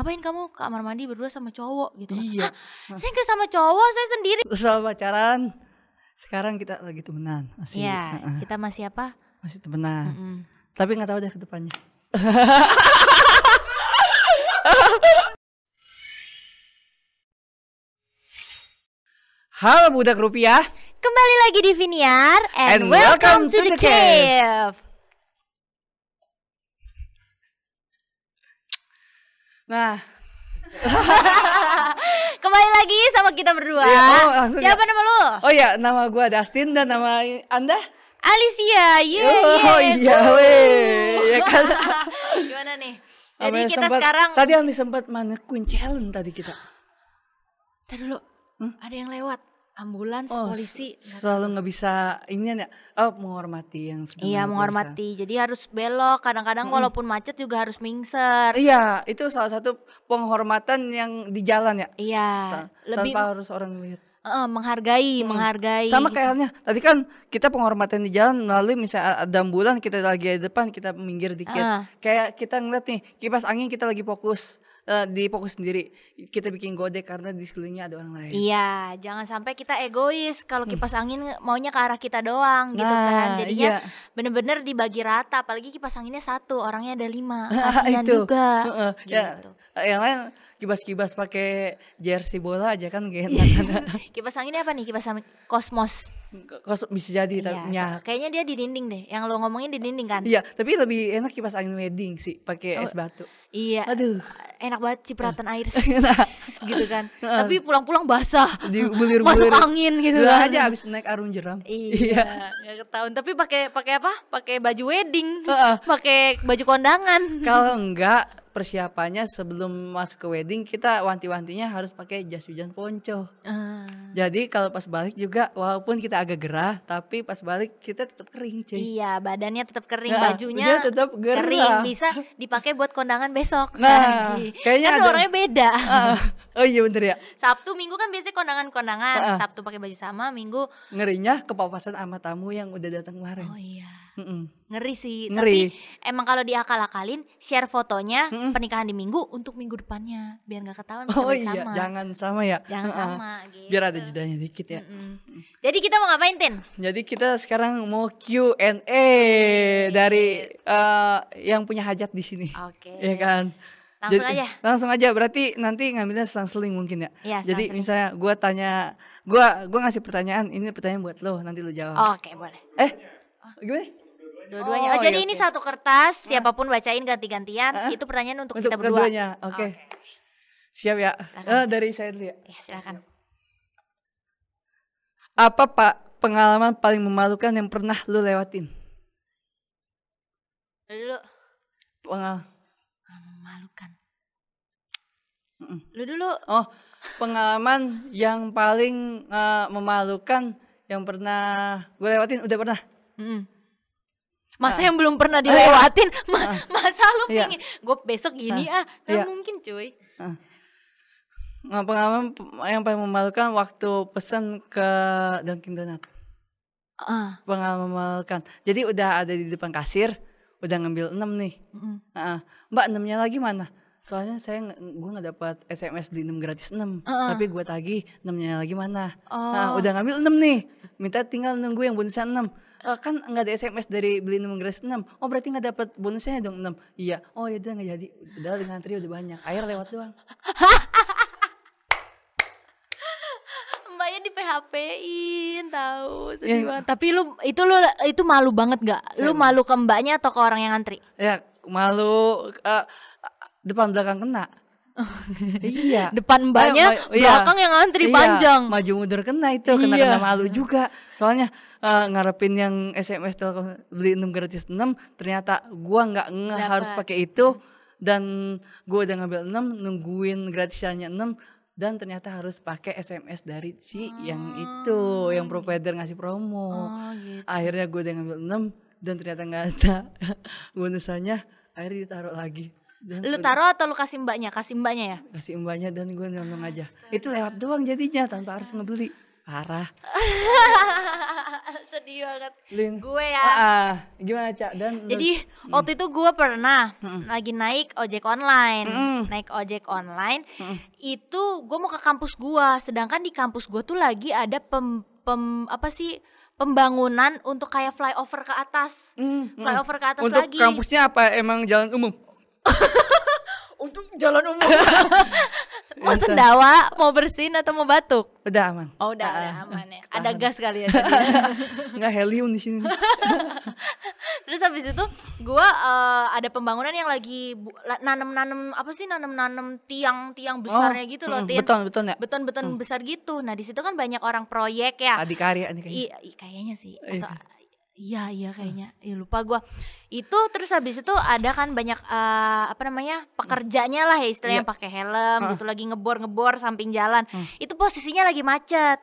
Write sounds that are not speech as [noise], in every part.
ngapain kamu ke kamar mandi berdua sama cowok gitu kan. Iya. "Hah, saya nggak sama cowok saya sendiri Soal pacaran, sekarang kita lagi temenan. Masih, Iya Heeh, kita masih apa masih temenan. Mm-mm. Tapi nggak tahu deh ke depannya. [laughs] Halo budak rupiah. kembali lagi di Viniar and, And welcome, to, the, cave. Nah, [laughs] kembali lagi sama kita berdua Iya, oh, langsung siapa ya. nama lu oh ya nama gua Dustin dan nama Anda? Alicia yeah, oh yeah. iya weh, ya kan. [laughs] gimana nih jadi Ambil kita sempat- sekarang tadi kami sempat manekun challenge tadi kita. Ntar dulu ada yang lewat ambulans Oh, polisi selalu nggak bisa ini ya oh menghormati yang sedang Iya menghormati. Jadi harus belok. Kadang-kadang walaupun macet juga harus mingser. Iya, itu salah satu penghormatan yang di jalan ya. Iya. Ta- Lebih tanpa harus orang lihat. eh, menghargai, menghargai. Sama kayak halnya tadi kan kita penghormatan di jalan melalui misalnya ada ambulan kita lagi di depan kita minggir dikit. Ah. Kayak kita ngeliat nih kipas angin kita lagi fokus eh, di fokus sendiri. Kita bikin gode karena di sekelilingnya ada orang lain. Iya, jangan sampai kita egois kalau kipas angin maunya ke arah kita doang gitu Nah, kan. Jadinya iya. bener-bener dibagi rata. Apalagi kipas anginnya satu, orangnya ada lima. [laughs] Kasihan itu. juga. Heeh, ya, Gitu. yang lain kibas-kibas pakai jersey bola aja kan gak enak kan. [laughs] Kipas anginnya apa nih? Kipas angin kosmos. Kos bisa jadi Iya, tapi ya. kayaknya dia di dinding deh. Yang lo ngomongin di dinding kan? Iya, tapi lebih enak kipas angin wedding sih pakai es batu. Iya. Aduh, enak banget cipratan air [laughs] sss, gitu kan. [laughs] Tapi pulang-pulang basah. dibulir-bulir. Masuk angin gitu kan. aja abis naik arung jeram. [laughs] Iya, nggak ketahuan. Tapi pakai pakai apa? Pakai baju wedding, pakai baju kondangan. Kalau enggak persiapannya sebelum masuk ke wedding kita wanti-wantinya harus pakai jas hujan ponco. Ah. Jadi kalau pas balik juga walaupun kita agak gerah tapi pas balik kita tetap kering cuy. Iya, badannya tetap kering, Nah, bajunya tetap gerah. kering, bisa dipakai buat kondangan besok. Nah, Lagi. kayaknya kan ada- orangnya beda. Ah, oh iya bener ya. Sabtu Minggu kan biasanya kondangan-kondangan. Ah. Sabtu pakai baju sama, Minggu Ngerinya kepapasan sama tamu yang udah datang kemarin. Oh iya. Mm-mm. Ngeri sih. Ngeri. Tapi emang kalau diakal-akalin share fotonya pernikahan di Minggu untuk minggu depannya biar nggak ketahuan Oh iya, jangan sama ya. Jangan Heeh. sama gitu. Biar ada jedanya dikit ya. Mm. Jadi kita mau ngapain Tin? Jadi kita sekarang mau Q&A dari eh, yang punya hajat di sini. Oke. Iya kan? Langsung aja. Langsung aja. Berarti nanti ngambilnya selang-seling mungkin ya. Iya, Jadi selang-seling. misalnya gua tanya, gua gua ngasih pertanyaan, ini pertanyaan buat lo, nanti lo jawab. Oke, boleh. Eh, gimana? Dua-duanya. Oh, Oh, jadi iya, ini oke. satu kertas, siapa pun bacain ganti-gantian. Itu pertanyaan untuk, Untuk kita berdua. keduanya. Oke. Siap ya. Eh, dari saya dulu ya. Ya, silakan. Apa Pak pengalaman paling memalukan yang pernah lo lewatin? Lu dulu. Pengal Ah, Memalukan. Mm-mm. Lu dulu. Oh, pengalaman yang paling eh, memalukan yang pernah gue lewatin udah pernah. Mm. Masa yang belum pernah dilewatin, ma- masa lu Iya. pingin gue besok gini ah, nggak Iya. mungkin cuy. Nah, pengalaman yang paling memalukan waktu pesen ke Dunkin Donut. Ah, Pengalaman memalukan. Jadi udah ada di depan kasir, udah ngambil 6 nih. mm. Nah, Mbak 6-nya lagi mana? Soalnya saya gue nggak dapat SMS beli 6 gratis 6. Tapi gue tagih 6-nya lagi mana? Nah, Oh. udah ngambil 6 nih. Minta tinggal nunggu yang bonusnya 6. Eh, kan nggak ada SMS dari beli 6 gratis 6. Oh, berarti nggak dapat bonusnya dong 6. Iya. Oh, ya udah nggak jadi. Udah dengan ngantri udah banyak. Air lewat doang. [laughs] Mbaknya di PHP-in tahu sedih banget. Tapi lu itu lu itu malu banget gak? Lu malu ke mbaknya atau ke orang yang ngantri? Ya, malu eh, depan belakang kena. Iya. Depan mbaknya, ma- iya. belakang yang ngantri Iya, panjang. Maju mundur kena itu, kena Iya. kena malu juga. Soalnya eh, ngarepin yang SMS Telkom beli 6 gratis 6, ternyata gua nggak nge harus pakai itu dan gua udah ngambil 6 nungguin gratisannya 6 dan ternyata harus pakai SMS dari si yang itu, yang provider ngasih promo. Oh, gitu. Akhirnya gue udah ngambil 6 dan ternyata nggak ada [laughs] bonusannya, akhirnya ditaruh lagi. Dan Lu taruh atau lu kasih mbaknya? Kasih mbaknya ya? kasih mbaknya dan gue nonton aja itu lewat doang jadinya tanpa harus ngebeli parah [laughs] sedih banget Lin gue ya Ah, ah. gimana cak dan Jadi Hmm. waktu itu gue pernah lagi naik ojek online, Mm. naik ojek online. Mm. Itu gue mau ke kampus gue, sedangkan di kampus gue tuh lagi ada pem, pem- apa sih pembangunan untuk kayak flyover ke atas, Hmm, hmm. flyover ke atas untuk lagi. kampusnya apa emang jalan umum [laughs] untuk jalan umum [laughs] Mau sendawa, mau bersin atau mau batuk? udah aman Oh udah, Ah, udah ah. aman ya. Ada gas kali ya. [laughs] nggak helium di sini Terus habis itu gua eh, ada pembangunan yang lagi nanem-nanem apa sih nanem-nanem tiang-tiang besarnya gitu loh, mm, Tin. beton beton ya beton-beton besar gitu. Nah, di situ kan banyak orang proyek ya. adikarya nih kayaknya Iya, i- kayaknya sih. Iya. Atau iya, iya kayaknya. Iya lupa gua. Itu terus habis itu ada kan banyak eh, apa namanya? pekerjanya lah ya istilahnya Iya. pakai helm Heeh. gitu lagi ngebor-ngebor samping jalan. Hmm. Itu posisinya lagi macet.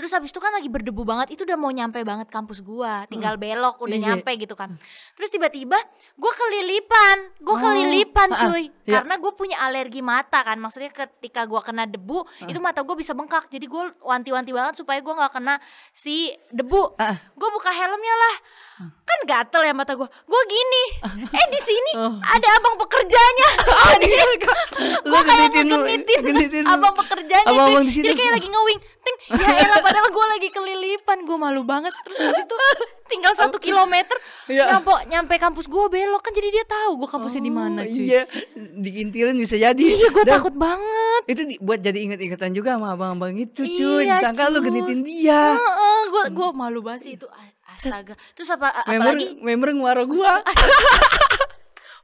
Terus habis itu kan lagi berdebu banget, itu udah mau nyampe banget kampus gua, tinggal belok udah Iya. nyampe gitu kan. Terus tiba-tiba gua kelilipan, gua Oh, kelilipan cuy. iya. Karena gue punya alergi mata kan, maksudnya ketika gua kena debu, itu mata gue bisa bengkak. Jadi gue wanti-wanti banget supaya gua nggak kena si debu. Ah. Gue buka helmnya lah, kan gatel ya mata gua. Gue gini, [laughs] eh di sini Oh. ada abang pekerjanya. [laughs] Dia [laughs] lu gue kayak ngegenitin abang pekerjanya Abang-abang cuy. di situ. Jadi kayak lagi ngewing ting ya elah padahal gue lagi kelilipan gue malu banget. Terus habis itu [laughs] tinggal satu kilometer Iya. nyampe nyampe kampus gue belok. Kan jadi dia tahu gue kampusnya di mana Oh, cuy. Iya dikintilin bisa jadi. Iya gue takut banget. itu di- buat jadi inget-ingetan juga sama abang-abang itu cuy. Iya, disangka lu genitin dia. Gue gue malu banget sih itu. Astaga. Terus apa member apalagi? member nguaro gua [laughs]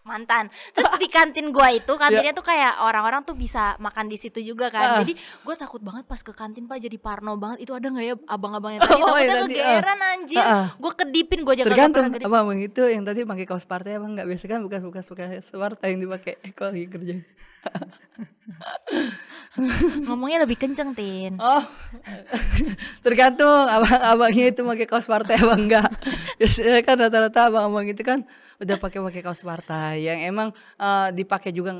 mantan. Terus di kantin gua itu kantinnya tuh kayak orang-orang tuh bisa makan di situ juga kan. Iya. Ah. jadi gue takut banget pas ke kantin pak jadi parno banget. Itu ada nggak ya abang-abang yang tadi [laughs] Oh, yang takutnya tadi, kegeeran anjir. Ah, ah. gue kedipin gue aja kagak tergantung kedip. apa abang itu yang tadi pakai kaos partai abang nggak. Biasa kan bukan bukan bekas partai yang dipakai. Eh, kalau lagi kerja ngomongnya lebih kenceng tin. Oh. Tergantung abang abangnya itu pakai kaos partai abang enggak. Biasanya kan rata-rata abang abang itu kan udah pakai pakai kaos partai. Yang emang eh, dipakai juga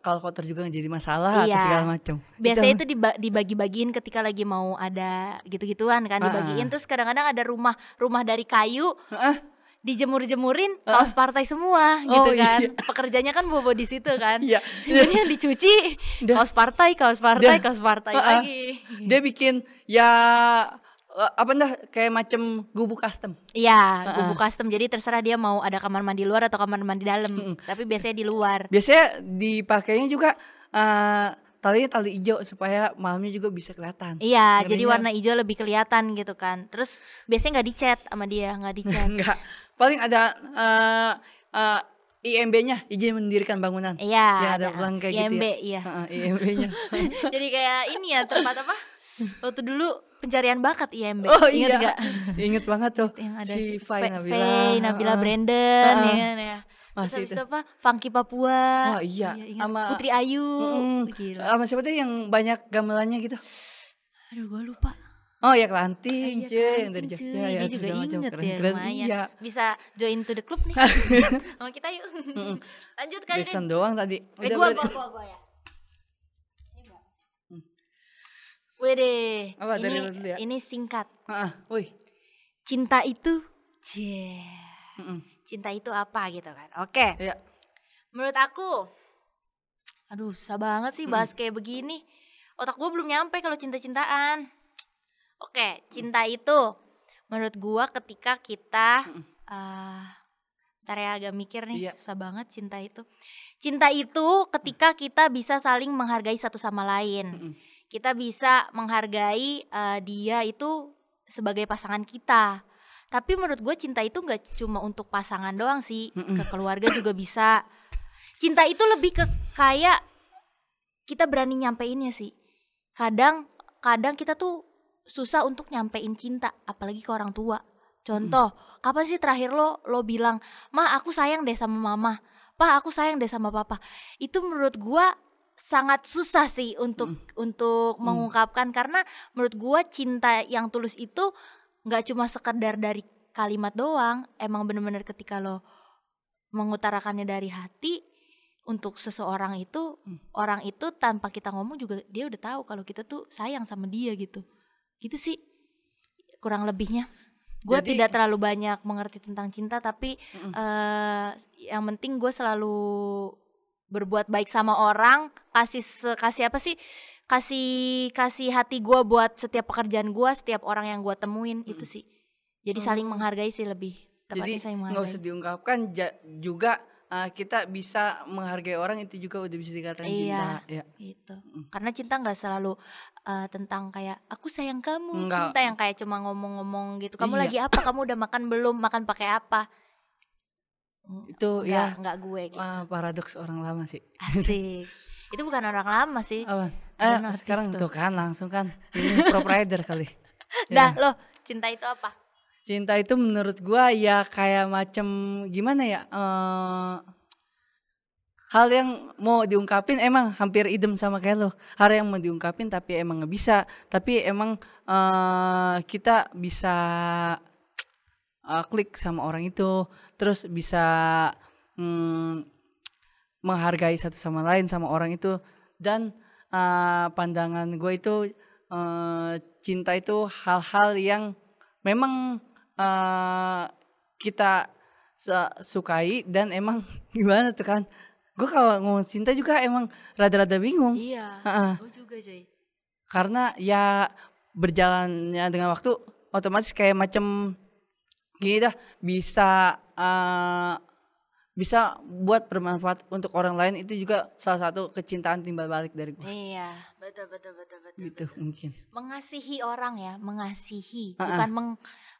kalau kotor juga jadi masalah atau Iya. segala macam biasanya itu diba- dibagi-bagiin ketika lagi mau ada gitu-gituan kan dibagiin. Terus kadang-kadang ada rumah rumah dari kayu. Ah, dijemur-jemurin kaos partai semua gitu Oh, kan iya. pekerjanya kan bobo di situ kan Iya. jadi yang dicuci Dah. kaos partai kaos partai Dah. kaos partai Ah, ah. lagi dia bikin ya apa dah kayak macam gubuk custom Iya, gubuk custom. Jadi terserah dia mau ada kamar mandi luar atau kamar mandi dalam. Tapi biasanya di luar. biasanya dipakainya juga eh, talinya tali hijau supaya malamnya juga bisa kelihatan Iya, jadi Ngerinya- warna hijau lebih kelihatan gitu kan. Terus biasanya nggak dicat sama dia, nggak [laughs] dicat. enggak paling ada eh, eh, IMB-nya izin mendirikan bangunan Iya, yang ada pelang kayak IMB, gitu ya iya. Heeh, IMB-nya [laughs] jadi kayak ini ya tempat apa? Waktu dulu pencarian bakat IMB. oh Ingat iya nggak? inget banget tuh Yang ada si Fai Nabila Faye, Nabila Heeh. Brandon Heeh. ya kan ya. Terus Masih habis itu. apa? Funky Papua. Oh, iya. Sama- Putri Ayu. Gila. sama siapa tuh yang banyak gamelannya gitu Aduh, gua lupa. oh ya kelanting Iya cuy kan, yang dari. Jogja ya itu juga macam inget ya keren-keren lumayan. iya Bisa join to the club nih. [laughs] Sama kita yuk. [laughs] Lanjut kali Jackson doang tadi Eh Udah gua, berarti. gua, gua, gua ya. Wede. Apa, ini, dari lu ya? ini singkat. Ah, wih Cinta itu, cie. Mm-mm. Cinta itu apa gitu kan? Oke. Iya. Menurut aku, aduh susah banget sih bahas kayak begini. Otak gue belum nyampe kalau cinta-cintaan. Oke, cinta itu menurut gua ketika kita eh Ntar ya agak mikir nih, Iya. susah banget cinta itu. Cinta itu ketika kita bisa saling menghargai satu sama lain. Mm-mm. Kita bisa menghargai eh, dia itu sebagai pasangan kita. Tapi menurut gue cinta itu nggak cuma untuk pasangan doang sih, Mm-mm. ke keluarga juga bisa. Cinta itu lebih ke kayak kita berani nyampeinnya sih. Kadang kadang kita tuh susah untuk nyampein cinta, apalagi ke orang tua. Contoh, kapan sih terakhir lo lo bilang, "Ma, aku sayang deh sama mama." "Pa, aku sayang deh sama papa." Itu menurut gua sangat susah sih untuk untuk mengungkapkan karena menurut gua cinta yang tulus itu nggak cuma sekedar dari kalimat doang, emang bener-bener ketika lo mengutarakannya dari hati untuk seseorang itu orang itu tanpa kita ngomong juga dia udah tahu kalau kita tuh sayang sama dia gitu gitu sih kurang lebihnya. Gue tidak terlalu banyak mengerti tentang cinta, tapi Mm-mm. eh yang penting gue selalu berbuat baik sama orang, kasih kasih apa sih? Kasih kasih hati gue buat setiap pekerjaan gue, setiap orang yang gue temuin itu sih. Jadi saling Hmm. menghargai sih lebih. Tepatnya Jadi saling nggak usah diungkapkan ja- juga uh, kita bisa menghargai orang itu juga udah bisa dikatakan Iya. cinta. Ya. gitu Mm. karena cinta nggak selalu eh, tentang kayak aku sayang kamu Nggak. cinta yang kayak cuma ngomong-ngomong gitu kamu Iya. lagi apa kamu udah makan belum makan pakai apa Itu nggak ya nggak gue gitu uh, paradoks orang lama sih. asik [laughs] itu bukan orang lama sih Apa? Eh, sekarang tuh. tuh kan langsung kan ini provider kali. [laughs] dah Ya. loh cinta itu apa Cinta itu menurut gua ya kayak macem gimana ya? eh hal yang mau diungkapin emang hampir idem sama kayak lo. Hal yang mau diungkapin tapi emang nggak bisa. Tapi emang eh kita bisa eh, klik sama orang itu, terus bisa mm, menghargai satu sama lain sama orang itu dan eh, pandangan gue itu eh, cinta itu hal-hal yang memang eh, kita su- sukai dan emang [laughs] gimana tuh kan? Gue kalau ngomong cinta juga emang rada-rada bingung. Iya Heeh. gue juga cuy karena ya berjalannya dengan waktu otomatis kayak macam gini dah bisa eh, bisa buat bermanfaat untuk orang lain itu juga salah satu kecintaan timbal balik dari gue iya betul betul betul betul gitu betul. mungkin. Mengasihi orang ya mengasihi Ha-ha. bukan meng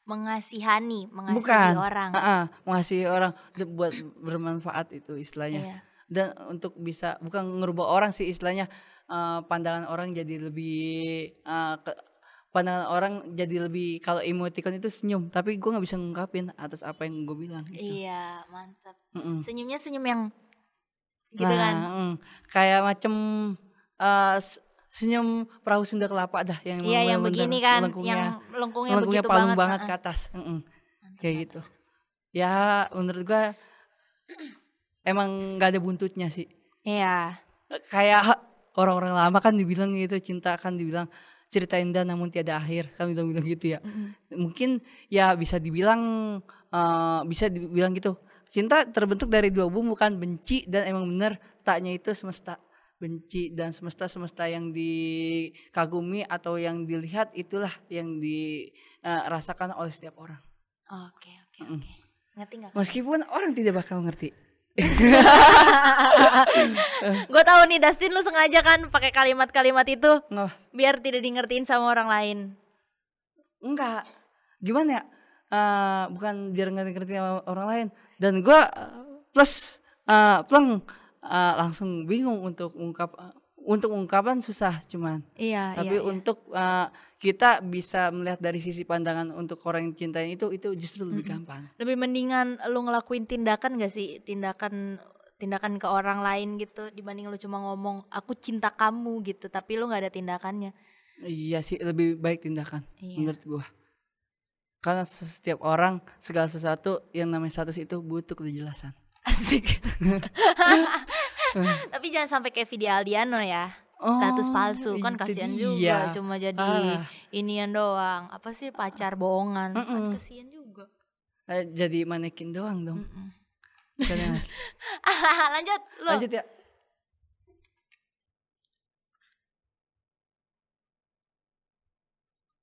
mengasihani mengasihi bukan. orang. Heeh, mengasihi orang buat bermanfaat itu istilahnya. Iya. Dan untuk bisa bukan ngerubah orang sih istilahnya eh, pandangan orang jadi lebih eh, ke- pandangan orang jadi lebih kalau emoticon itu senyum tapi gue nggak bisa ngungkapin atas apa yang gue bilang gitu. iya mantap Mm-mm. senyumnya senyum yang gitu nah, kan mm, kayak macem eh, s- senyum perahu Sunda kelapa dah yang iya yang begini kan lengkungnya, yang melengkungnya, lengkungnya begitu palung banget, banget, ke atas Mm-mm. Mantap, kayak mantap. gitu ya menurut gue emang nggak ada buntutnya sih iya kayak orang-orang lama kan dibilang gitu cinta kan dibilang cerita indah namun tiada akhir kan bilang bilang gitu ya. Mm-mm. mungkin ya bisa dibilang eh, bisa dibilang gitu cinta terbentuk dari dua bumbu kan benci dan emang bener taknya itu semesta. Benci dan semesta semesta yang dikagumi atau yang dilihat itulah yang dirasakan oleh setiap orang. Oke oke Mm-mm. oke. Ngerti nggak meskipun orang tidak bakal ngerti [laughs] gue tahu nih Dustin lu sengaja kan pakai kalimat-kalimat itu nggak biar tidak di ngertiin sama orang lain. Enggak. Gimana ya? Eh, bukan biar nggak ngerti sama orang lain. Dan gua eh, plus eh, pleng eh, langsung bingung untuk ungkap untuk ungkapan susah cuman. Iya tapi iya, iya. untuk eh, kita bisa melihat dari sisi pandangan untuk orang yang cintain itu itu justru lebih gampang. Lebih mendingan lu ngelakuin tindakan gak sih? Tindakan tindakan ke orang lain gitu dibanding lu cuma ngomong aku cinta kamu gitu tapi lu nggak ada tindakannya. Iya sih lebih baik tindakan iya. menurut gua. Karena setiap orang segala sesuatu yang namanya status itu butuh kejelasan. Asik [laughs] tapi jangan sampai kayak Vidi Aldiano ya status Oh, palsu kan kasihan dia. juga cuma jadi Ah. inian doang apa sih pacar bohongan kan Mm-mm. kasihan juga Eh, jadi manekin doang dong. Yang asli. [laughs] lanjut lu Lanjut ya.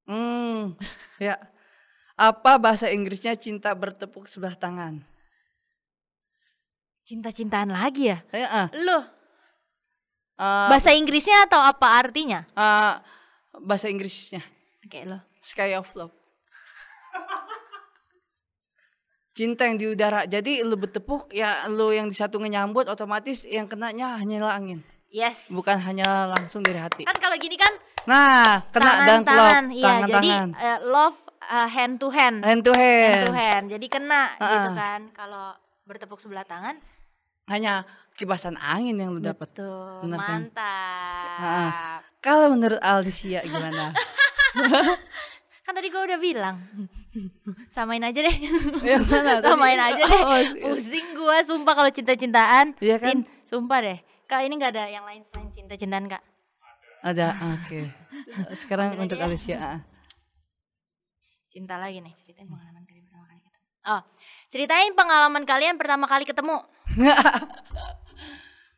Hmm, ya. Apa bahasa Inggrisnya cinta bertepuk sebelah tangan? Cinta-cintaan lagi ya? Ya, ah, lu eh, bahasa Inggrisnya atau apa artinya? eh, bahasa Inggrisnya. Oke lo. Sky of Love. Cinta yang di udara. Jadi lu bertepuk ya lu yang di satu nyambut otomatis yang kenanya hanyalah angin, yes. Bukan hanya langsung dari hati. kan kalau gini kan Nah, kena dan klop, tangan-tangan iya tangan jadi tangan. eh, love eh, hand to hand. Hand to hand. hand to hand. Jadi kena gitu Ah. kan kalau bertepuk sebelah tangan Hanya kibasan angin yang lu dapat. betul Bener kan? mantap Ah. Kalau menurut Alicia gimana? [laughs] kan tadi gue udah bilang [laughs] samain aja deh mana? tadi? samain aja deh Oh, sih. pusing gue sumpah kalau cinta-cintaan Iya kan? Tin, sumpah deh kak ini nggak ada yang lain selain cinta-cintaan kak Ada, oke. Sekarang Ambil aja untuk ya. Alicia. ah. cinta lagi nih ceritain pengalaman kalian pertama kali ketemu oh ceritain pengalaman kalian pertama kali ketemu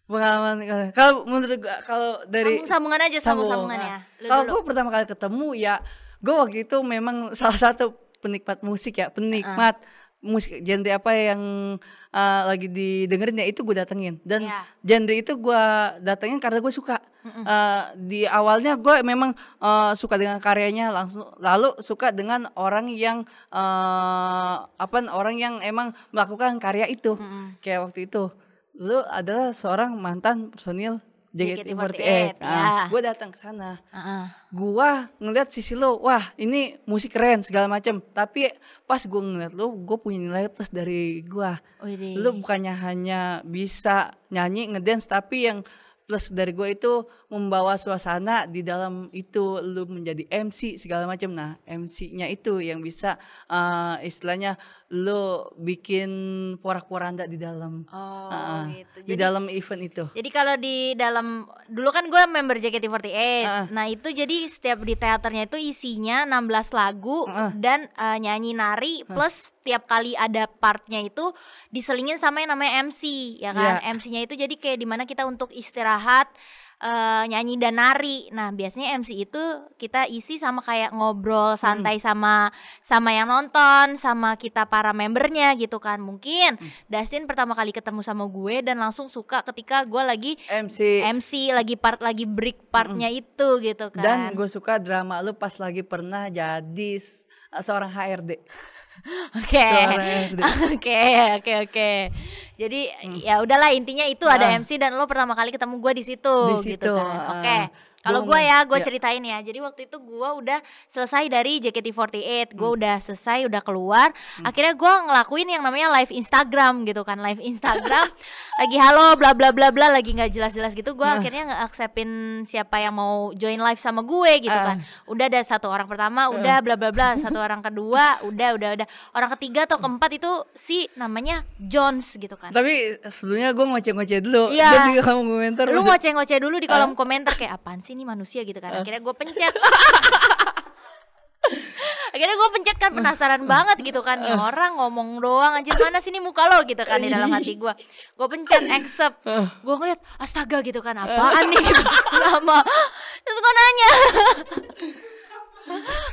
pengalaman kalau menurut gua kalau dari sambung sambungan aja sambung sambungan ya. Nah, Lu kalau gue pertama kali ketemu ya gue waktu itu memang salah satu penikmat musik ya penikmat musik genre apa yang uh, lagi didengerin ya itu gue datengin. Dan Iya. genre itu gue datengin karena gue suka. Uh, di awalnya gue memang uh, suka dengan karyanya langsung lalu suka dengan orang yang uh, apa orang yang emang melakukan karya itu. Mm-mm. kayak waktu itu. Lu adalah seorang mantan personil JKT48 JKT48, ya. gue datang ke sana Heeh. gua ngeliat sisi lo wah ini musik keren segala macem tapi pas gua ngeliat lo gue punya nilai plus dari gua Widih. lu bukannya hanya bisa nyanyi ngedance tapi yang plus dari gue itu membawa suasana di dalam itu lu menjadi MC segala macam nah MC-nya itu yang bisa eh, istilahnya lu bikin porak-poranda di dalam Oh Ah, gitu. di Jadi, dalam event itu jadi kalau di dalam dulu kan gue member JKT48. Ah. Nah itu jadi setiap di teaternya itu isinya 16 lagu Ah. dan eh, nyanyi nari plus tiap kali ada partnya itu diselingin sama yang namanya MC ya kan. Iya. MC-nya itu jadi kayak di mana kita untuk istirahat eh, nyanyi dan nari. Nah biasanya MC itu kita isi sama kayak ngobrol santai sama sama yang nonton, sama kita para membernya gitu kan. Mungkin Dustin pertama kali ketemu sama gue dan langsung suka ketika gue lagi MC MC lagi part lagi break partnya itu gitu kan. Dan gue suka drama lu pas lagi pernah jadi seorang HRD. [laughs] Oke. HRD. [laughs] Oke, oke, oke. Jadi ya udahlah intinya itu ada Ah. MC dan lo pertama kali ketemu gue di situ Di gitu situ, kan. ah. Oke. Kalau Gua gue ya, gue ya. ceritain ya. Jadi waktu itu gue udah selesai dari JKT48, Hmm. gue udah selesai, udah keluar. Akhirnya gue ngelakuin yang namanya live Instagram gitu kan, live Instagram. [laughs] lagi halo, bla bla bla bla, lagi nggak jelas-jelas gitu. Gue Nah. akhirnya nggak acceptin siapa yang mau join live sama gue gitu Ah. kan. Udah ada satu orang pertama, udah bla bla bla. [laughs] Satu orang kedua, udah udah udah. Orang ketiga atau keempat itu si namanya Jones gitu kan. Tapi sebelumnya gue ngoceh-ngoceh dulu. Iya. Dan juga kamu komentar. lu ngoceh-ngoceh dulu di kolom komentar kayak apaan sih ini manusia gitu kan. Akhirnya gue pencet. [laughs] Akhirnya gue pencet kan penasaran banget gitu kan. Nih orang ngomong doang anjir mana sih ini muka lo? gitu kan di dalam hati gue gue pencet accept. Gue ngeliat astaga gitu kan apaan nih? gitu. lama. Terus gue nanya. [laughs]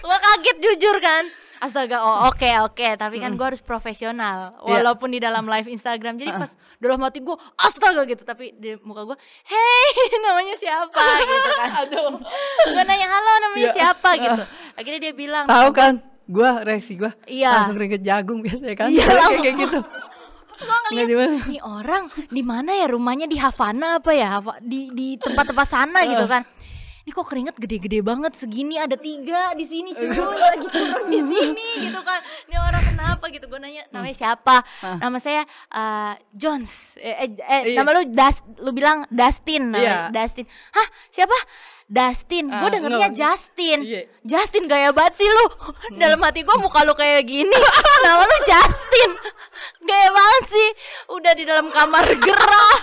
Gue kaget jujur kan astaga oh oke oke. Tapi kan gue harus profesional. Iya. walaupun di dalam live Instagram. Jadi pas dalam hati gue astaga gitu. Tapi di muka gue hey [laughs] namanya siapa? gitu kan. [laughs] Aduh. gue nanya halo namanya Iya. siapa? Gitu. Akhirnya dia bilang Tahu kan? Gue reaksi gue Iya. langsung ringet jagung biasanya kan. Iya, Kayak- langsung. kayak gitu. [laughs] gue ngeliat nih orang di mana ya rumahnya? Di Havana apa ya? Di di tempat-tempat sana gitu kan ini kok keringet gede-gede banget? Segini ada tiga di sini cuy. Lagi turun di sini gitu kan. Ini orang kenapa gitu. Gue nanya namanya siapa? Nama saya eh, Jones. Eh, eh, eh, Iya. nama lu Das lu bilang Dustin namanya. Iya. Dustin. Hah siapa Dustin, gue Ah, dengernya no. Justin. Iya. Justin gaya banget sih lu. [laughs] Dalam hati gue muka lu kayak gini. [laughs] Nama lu Justin. Gaya banget sih. Udah di dalam kamar gerah.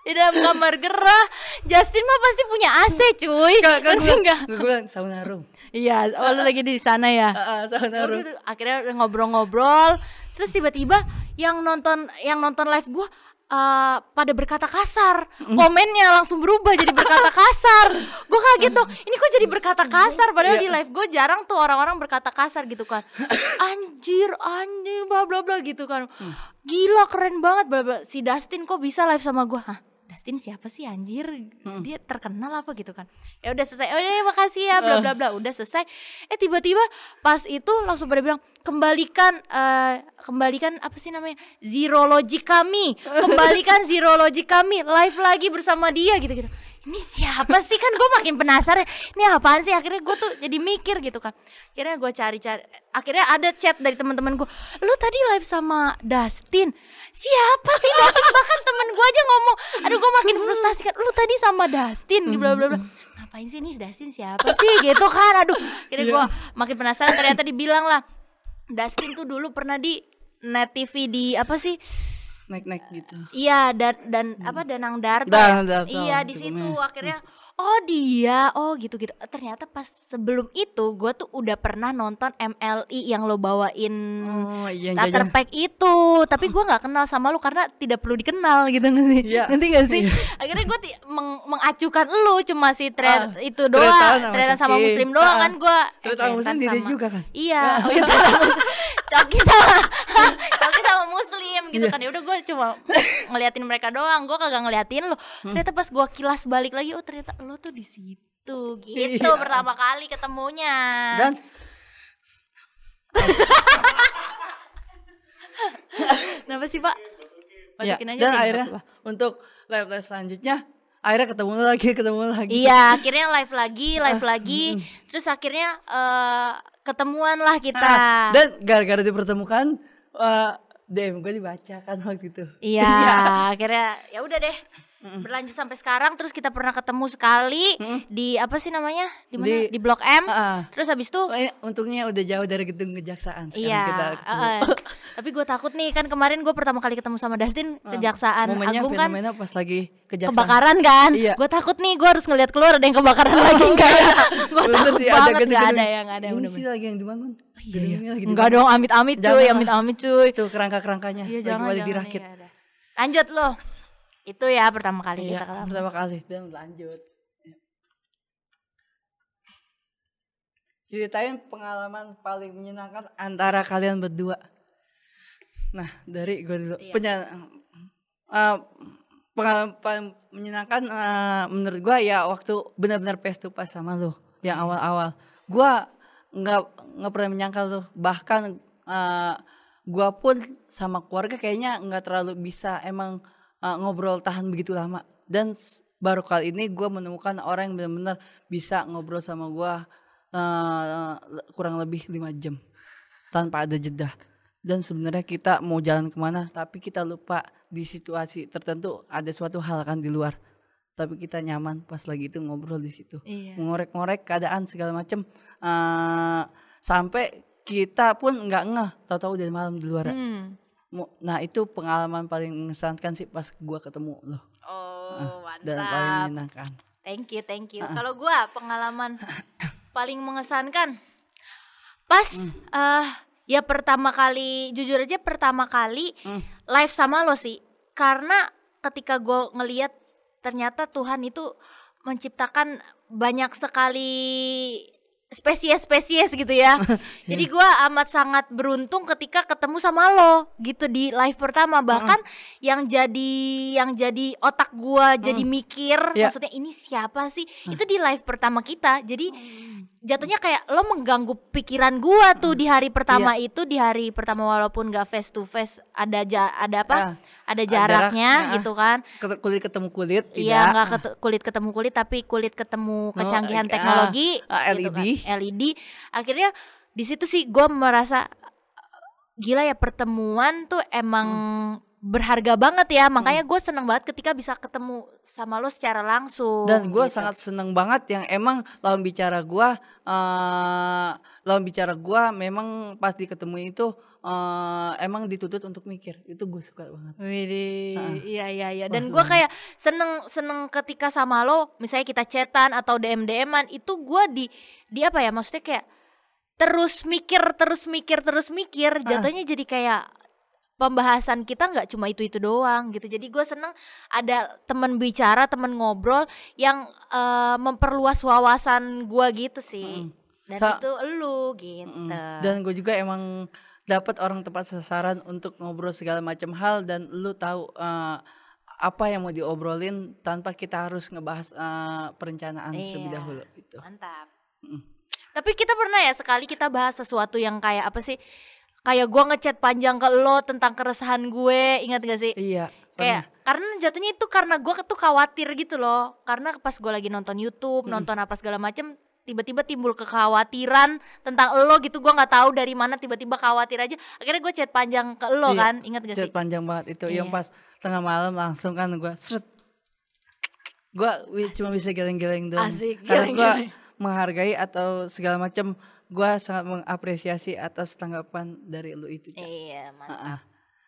Di dalam kamar gerah. Justin mah pasti punya AC cuy. Kan Ngerti gue nggak? gue bilang sauna room. Iya, oh lu lagi di sana ya? Ah, ah, sauna Udah room. gitu, akhirnya ngobrol-ngobrol. Terus tiba-tiba yang nonton yang nonton live gua eh, pada berkata kasar. Komennya langsung berubah jadi berkata kasar. Gue kaget tuh ini kok jadi berkata kasar? Padahal Iya. di live gue jarang tuh orang-orang berkata kasar gitu kan. [coughs] Anjir anjir bla bla bla gitu kan. Gila keren banget bla bla. Si Dustin kok bisa live sama gua? Hah? Dustin siapa sih anjir? Dia terkenal apa gitu kan? Ya udah selesai. Oh ya makasih ya bla bla bla. Udah selesai. Eh tiba-tiba pas itu langsung pada bilang kembalikan eh, kembalikan apa sih namanya? Zerologi kami. [laughs] Kembalikan zerologi kami. Live lagi bersama dia gitu gitu ini siapa sih? Kan gue makin penasaran. Ini apaan sih? Akhirnya gue tuh jadi mikir gitu kan akhirnya gue cari-cari akhirnya ada chat dari teman-teman gue lu tadi live sama Dustin? Siapa sih? Dustin bahkan temen gue aja ngomong aduh gue makin frustasi kan lu tadi sama Dustin bla bla bla. Ngapain sih nih Dustin siapa sih? Gitu kan. Aduh. Akhirnya gue makin penasaran. Ternyata dibilang lah Dustin tuh dulu pernah di net TV di apa sih Naik-naik gitu. Iya dan dan apa Danang Darto. Danang? Darto, Iya di gitu situ akhirnya oh dia oh gitu gitu ternyata pas sebelum itu gue tuh udah pernah nonton MLI yang lo bawain Oh, iya starter jajan. pack itu tapi gue nggak kenal sama lu karena tidak perlu dikenal gitu nggak sih Iya. nanti gak sih Iya. akhirnya gue mengacukan lu cuma si thread Ah, itu doang thread-an sama sama muslim doang Ah, kan gue Terus kamu sendiri diri juga kan? iya oh, iya, sama Muslim. coki sama [laughs] coki sama muslim gitu Iya. kan ya udah gue cuma [laughs] ngeliatin mereka doang gue kagak ngeliatin lu Hmm. ternyata pas gue kilas balik lagi oh ternyata lu tuh di situ gitu Iya. pertama kali ketemunya Dan [laughs] kenapa sih pak ya, Masukin aja dan akhirnya apa-apa. untuk live live selanjutnya akhirnya ketemu lagi, ketemu lagi. Iya, akhirnya live lagi, [laughs] live lagi. Terus akhirnya eh ketemuan lah kita. Ah, dan gara-gara dipertemukan eh, DM gue dibacakan waktu itu. Iya, [laughs] akhirnya ya udah deh. Berlanjut sampai sekarang terus kita pernah ketemu sekali di apa sih namanya? Di mana? Di- Di, Blok M. Ah. Terus habis itu Eh, untungnya udah jauh dari gedung kejaksaan sekarang Iya, kita ketemu. eh. tapi gue takut nih kan kemarin gue pertama kali ketemu sama Dustin kejaksaan Ah, Momennya Agung kan pas lagi kejaksaan. kebakaran kan Iya. gue takut nih gue harus ngeliat keluar ada yang kebakaran [laughs] lagi enggak ya gue takut sih, ada banget gedung- gak ada yang ada yang Ini sih lagi yang dibangun. Iya, Gedung iya. Enggak dong, amit-amit cuy, Jangan lah. amit-amit cuy. Tuh kerangka-kerangkanya Iya, lagi jangan, dirakit. iya, ada. Lanjut loh. Itu ya pertama kali Iya, kita ketemu. pertama kali dan lanjut. Ya. Ceritain pengalaman paling menyenangkan antara kalian berdua. Nah, dari gue dulu. Iya. Penya, eh, pengalaman paling menyenangkan eh, menurut gue ya waktu benar-benar face to face sama lo yang awal-awal. Gue nggak nggak pernah menyangka lo bahkan eh, gua pun sama keluarga kayaknya nggak terlalu bisa emang eh, ngobrol tahan begitu lama. Dan baru kali ini gua menemukan orang yang benar-benar bisa ngobrol sama gua eh, le- kurang lebih lima jam tanpa ada jeda. Dan sebenarnya kita mau jalan ke mana tapi kita lupa di situasi tertentu ada suatu hal kan di luar. Tapi kita nyaman pas lagi itu ngobrol di situ. Iya. ngorek-ngorek keadaan segala macem eh, sampai kita pun nggak ngeh tahu-tahu udah malam di luar Hmm. Nah itu pengalaman paling mengesankan sih pas gua ketemu loh Oh, dan paling mantap. menyenangkan Thank you, thank Ah, you. Kalau gua pengalaman [coughs] paling mengesankan pas Hmm. eh ya pertama kali jujur aja pertama kali Hmm. live sama lo sih. Karena ketika gua ngeliat ternyata Tuhan itu menciptakan banyak sekali spesies-spesies gitu ya. [laughs] Jadi gua amat sangat beruntung ketika ketemu sama lo gitu di live pertama. Bahkan yang jadi yang jadi otak gua jadi mikir Ya. maksudnya ini siapa sih? Itu di live pertama kita. Jadi jatuhnya kayak lo mengganggu pikiran gua tuh di hari pertama itu di hari pertama walaupun gak face to face ada ja- ada apa? Ah, ada jarak, jaraknya ah. gitu kan. Ket- kulit ketemu kulit Iya tidak nggak kete- kulit ketemu kulit tapi kulit ketemu kecanggihan ah, teknologi ah, gitu kan. LED. LED akhirnya di situ sih gue merasa gila ya pertemuan tuh emang Hmm. Berharga banget ya makanya gue seneng banget ketika bisa ketemu sama lo secara langsung dan gue gitu. sangat seneng banget yang emang lawan bicara gue eh lawan bicara gue memang pas diketemu itu eh emang dituntut untuk mikir itu gue suka banget Widih, Heeh. iya iya iya. Dan gue kayak seneng seneng ketika sama lo, misalnya kita chatan atau dm dman itu gue di di apa ya? Maksudnya kayak terus mikir, terus mikir, terus mikir. Jatuhnya jadi kayak pembahasan kita nggak cuma itu itu doang gitu. Jadi gue seneng ada teman bicara, teman ngobrol yang eh, memperluas wawasan gue gitu sih. Mm-mm. Dan Sa- itu lu gitu. Mm. dan gue juga emang dapat orang tepat sasaran untuk ngobrol segala macam hal dan lu tahu eh, apa yang mau diobrolin tanpa kita harus ngebahas eh, perencanaan terlebih Iya. dahulu gitu Mantap. Mm. Tapi kita pernah ya sekali kita bahas sesuatu yang kayak apa sih? Kayak gua ngechat panjang ke lo tentang keresahan gue, ingat gak sih? iya Kayak karena jatuhnya itu karena gua tuh khawatir gitu loh. Karena pas gua lagi nonton YouTube, Mm. nonton apa segala macem tiba-tiba timbul kekhawatiran tentang lo gitu gua nggak tahu dari mana tiba-tiba khawatir aja akhirnya gue chat panjang ke lo Iya, kan ingat gak Chat sih panjang banget itu yang Iya. pas tengah malam langsung kan gue seret gue cuma bisa geleng-geleng doang Asik, karena gue menghargai atau segala macam gue sangat mengapresiasi atas tanggapan dari lu itu Cak. iya mantap ah.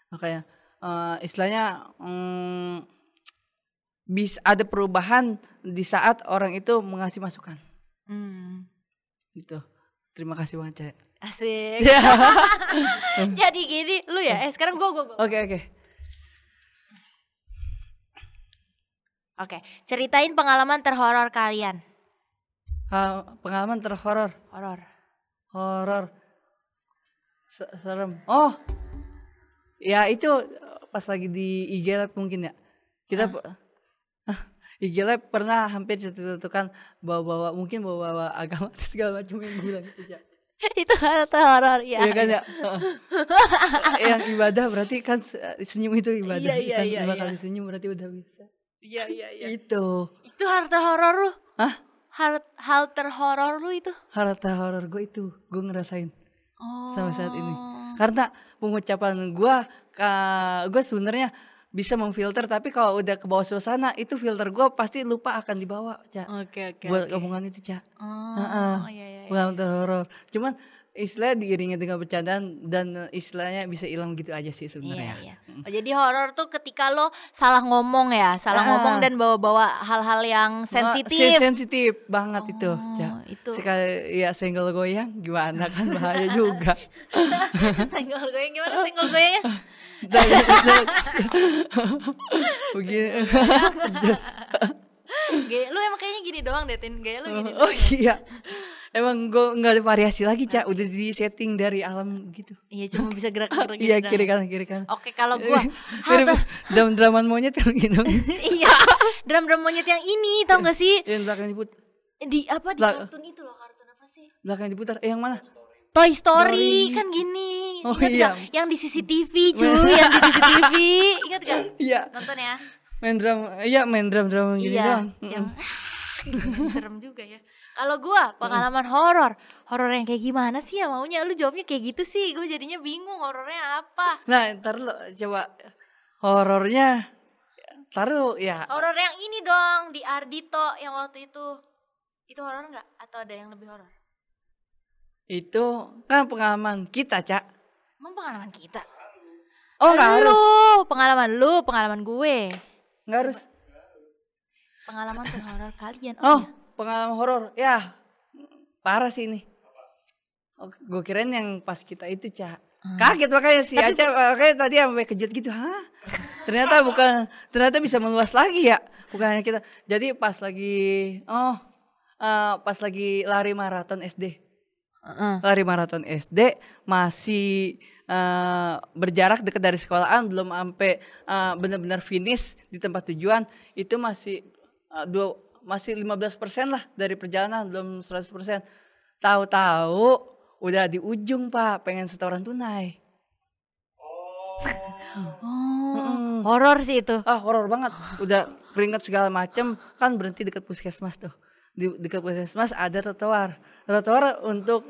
makanya eh, istilahnya mm, bisa ada perubahan di saat orang itu mengasih masukan Hmm. gitu terima kasih banget Cek. Asik. Ya. [laughs] Jadi gini, lu ya. Eh sekarang gua gua gua. oke oke Oke, ceritain pengalaman terhoror kalian. Ah, pengalaman terhoror Horor. Horor Se- serem oh ya itu eh, pas lagi di IG Lab mungkin ya kita pe- [laughs] IG Lab pernah hampir satu-satukan bawa-bawa mungkin bawa-bawa agama segala macam yang bilang gitu ya Itu [laughs] terhoror ya. Iya kan ya [laughs] yang ibadah berarti kan se- senyum itu ibadah Iya, iya, kan iya, dua iya. kali senyum berarti udah bisa Iya iya iya. itu Itu hal terhoror lu. Hah? Hal hal terhoror lu itu. harta horor gue itu gue ngerasain Oh. sampai saat ini karena pengucapan gue gue sebenarnya bisa memfilter tapi kalau udah ke bawah suasana itu filter gue pasti lupa akan dibawa cak Oke oke. buat oke. omongan itu cak Oh, Heeh. iya iya. iya. pengalaman terhoror cuman istilah diiringi dengan bercandaan dan eh, istilahnya bisa hilang gitu aja sih Iya sebenarnya iya. Oh, jadi horor tuh ketika lo salah ngomong ya, salah Ah. ngomong dan bawa-bawa hal-hal yang Wah, sensitif. sen- sensitif banget itu Oh, cak itu. sekali ya senggol goyang gimana kan bahaya juga [laughs] senggol goyang gimana senggol goyangnya? [laughs] [laughs] begini just Gaya, lu emang kayaknya gini doang deh, Tin. Gaya lu gini. Oh iya. Emang gue nggak ada variasi lagi cak, udah di setting dari alam gitu. Iya, cuma bisa gerak-gerak [laughs] gitu. Iya kiri kanan kiri kanan. Oke, kalau ter- dalam draman monyet kan gitu. [laughs] iya, drum-drum monyet yang ini tau gak sih? yang belakang diputar, Di apa di kartun itu loh, kartun apa sih? belakang diputar. Eh yang mana? Toy Story Story. kan gini. Oh, Ingat iya. gak? Yang di CCTV [laughs] cuy, yang di CCTV. Ingat gak? Iya. Nonton ya. Main drum, iya main drum drum gini iya, doang. yang [laughs] serem juga ya. Kalau gua pengalaman horor, horor yang kayak gimana sih ya maunya? Lu jawabnya kayak gitu sih, gue jadinya bingung horornya apa. Nah ntar lo coba horornya taruh ya Horor yang ini dong di Ardito yang waktu itu. Itu horor nggak? Atau ada yang lebih horor? itu kan pengalaman kita cak. Emang pengalaman kita? Oh nggak harus, Lu, pengalaman lu, pengalaman gue. Nggak harus. Pengalaman terhoror kalian. Oh, iya. pengalaman horor. Ya, parah sih ini. Oh, gue kirain yang pas kita itu, Cak. Hmm. Kaget makanya si Aca makanya tadi sampai kejut gitu. Hah? Ternyata bukan ternyata bisa meluas lagi ya. Bukan hanya kita. Jadi pas lagi oh eh, pas lagi lari maraton SD. Heeh. Lari maraton SD masih eh, berjarak dekat dari sekolahan belum sampai eh, benar-benar finish di tempat tujuan itu masih eh, dua masih 15% lah dari perjalanan belum 100%. Tahu-tahu udah di ujung, Pak, pengen setoran tunai. Oh, [laughs] horor sih itu. Ah, horor banget. Udah keringet segala macem kan berhenti dekat puskesmas tuh. Di dekat puskesmas ada trotoar. Trotoar untuk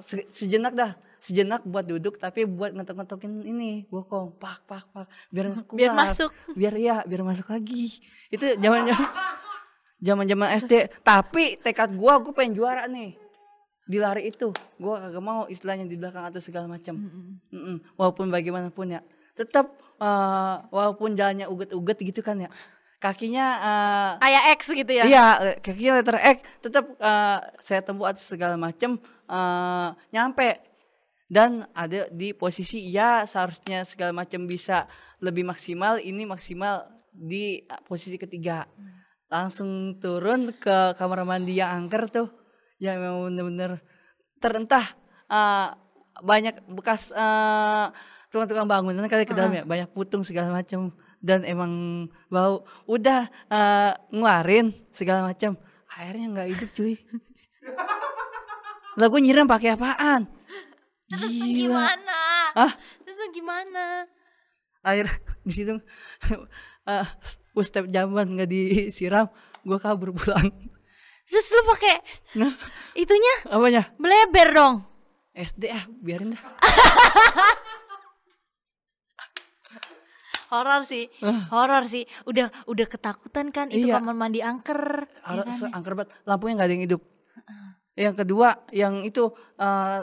se- sejenak dah. Sejenak buat duduk tapi buat ngetok-ngetokin ini bokong. Pak pak pak. Biar keluar. Biar masuk. biar iya biar masuk lagi. Itu zaman zaman zaman zaman SD tapi tekad gua gua pengen juara nih. Di lari itu. Gua kagak mau istilahnya di belakang atau segala macam. Mm-mm. walaupun bagaimanapun ya. Tetap eh, walaupun jalannya uget-uget gitu kan ya. Kakinya eh, Kayak X gitu ya. iya kakinya letter X. Tetap eh, saya tempuh atas segala macam eh, nyampe dan ada di posisi ya seharusnya segala macam bisa lebih maksimal ini maksimal di eh, posisi ketiga. Langsung turun ke kamar mandi yang angker tuh yang memang bener-bener terentah eh, banyak bekas eh, tukang-tukang bangunan kali ke dalam ya banyak putung segala macam. Dan emang bau udah eh, ngeluarin segala macam. Airnya nggak hidup cuy. [laughs] Lah gue nyiram pakai apaan Terus Gila. gimana? ah Terus gimana? air [laughs] di situ [laughs] uh, step jamban nggak disiram gue kabur pulang Terus lu pakai nah itunya apanya bleber dong. SD ah biarin dah Horor sih, horor sih. Udah udah ketakutan kan itu Iya. kamar mandi angker. ya Harus kan? angker banget lampunya nggak ada yang hidup yang kedua yang itu uh,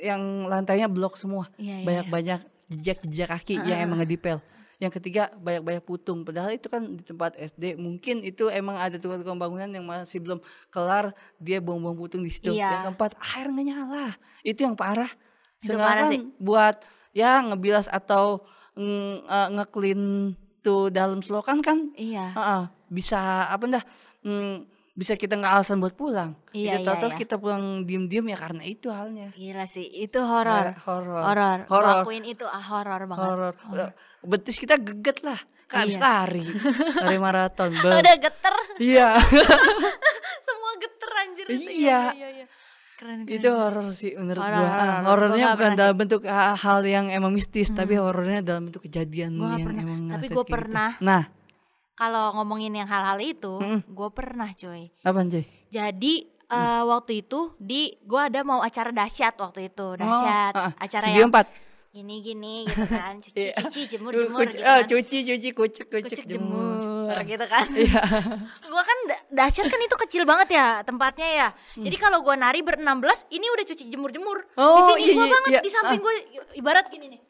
yang lantainya blok semua. Iya, iya, banyak banyak jejak jejak kaki yang emang ngedipel. Yang ketiga banyak-banyak putung. Padahal itu kan di tempat SD mungkin itu emang ada tukang-tukang bangunan yang masih belum kelar. Dia buang-buang putung di situ. Iya. yang keempat air nggak nyala. Itu yang parah. Sih. buat ya ngebilas atau eh, nge-clean tuh dalam selokan kan? Iya. Heeh, bisa apa dah mm, bisa kita nggak alasan buat pulang Iya, kita iya, tahu iya. kita pulang diem-diem ya karena itu halnya Gila sih, itu horor. Horor Horor. Ngelakuin itu ah, horor banget. horor betis kita geget lah kan habis Iya. lari [laughs] lari maraton [laughs] Be- Udah geter, iya [laughs] semua geter anjir itu. Iya. iya, iya. Keren, keren. itu horor sih menurut Horor, gua Ah, horornya bukan pernah dalam bentuk ha- hal yang emang mistis tapi horornya dalam bentuk kejadian Gua yang pernah. emang Tapi kayak gitu. pernah. nah Kalau ngomongin yang hal-hal itu, Mm-mm. gue pernah coy. apa cuy? Jadi eh, waktu itu di gue ada mau acara dahsyat waktu itu. Oh, dahsyat. ah, ah. acara yang empat? gini gini gitu kan. Cuci cuci jemur jemur gitu ah, kan cuci cuci kucek kucek, jemur. gitu kan. [laughs] Gua kan da- dahsyat kan itu kecil banget ya tempatnya ya. Jadi kalau gua nari ber 16 ini udah cuci jemur jemur di Hmm. Oh, sini iya, gua iya, banget iya. di samping gua ibarat gini nih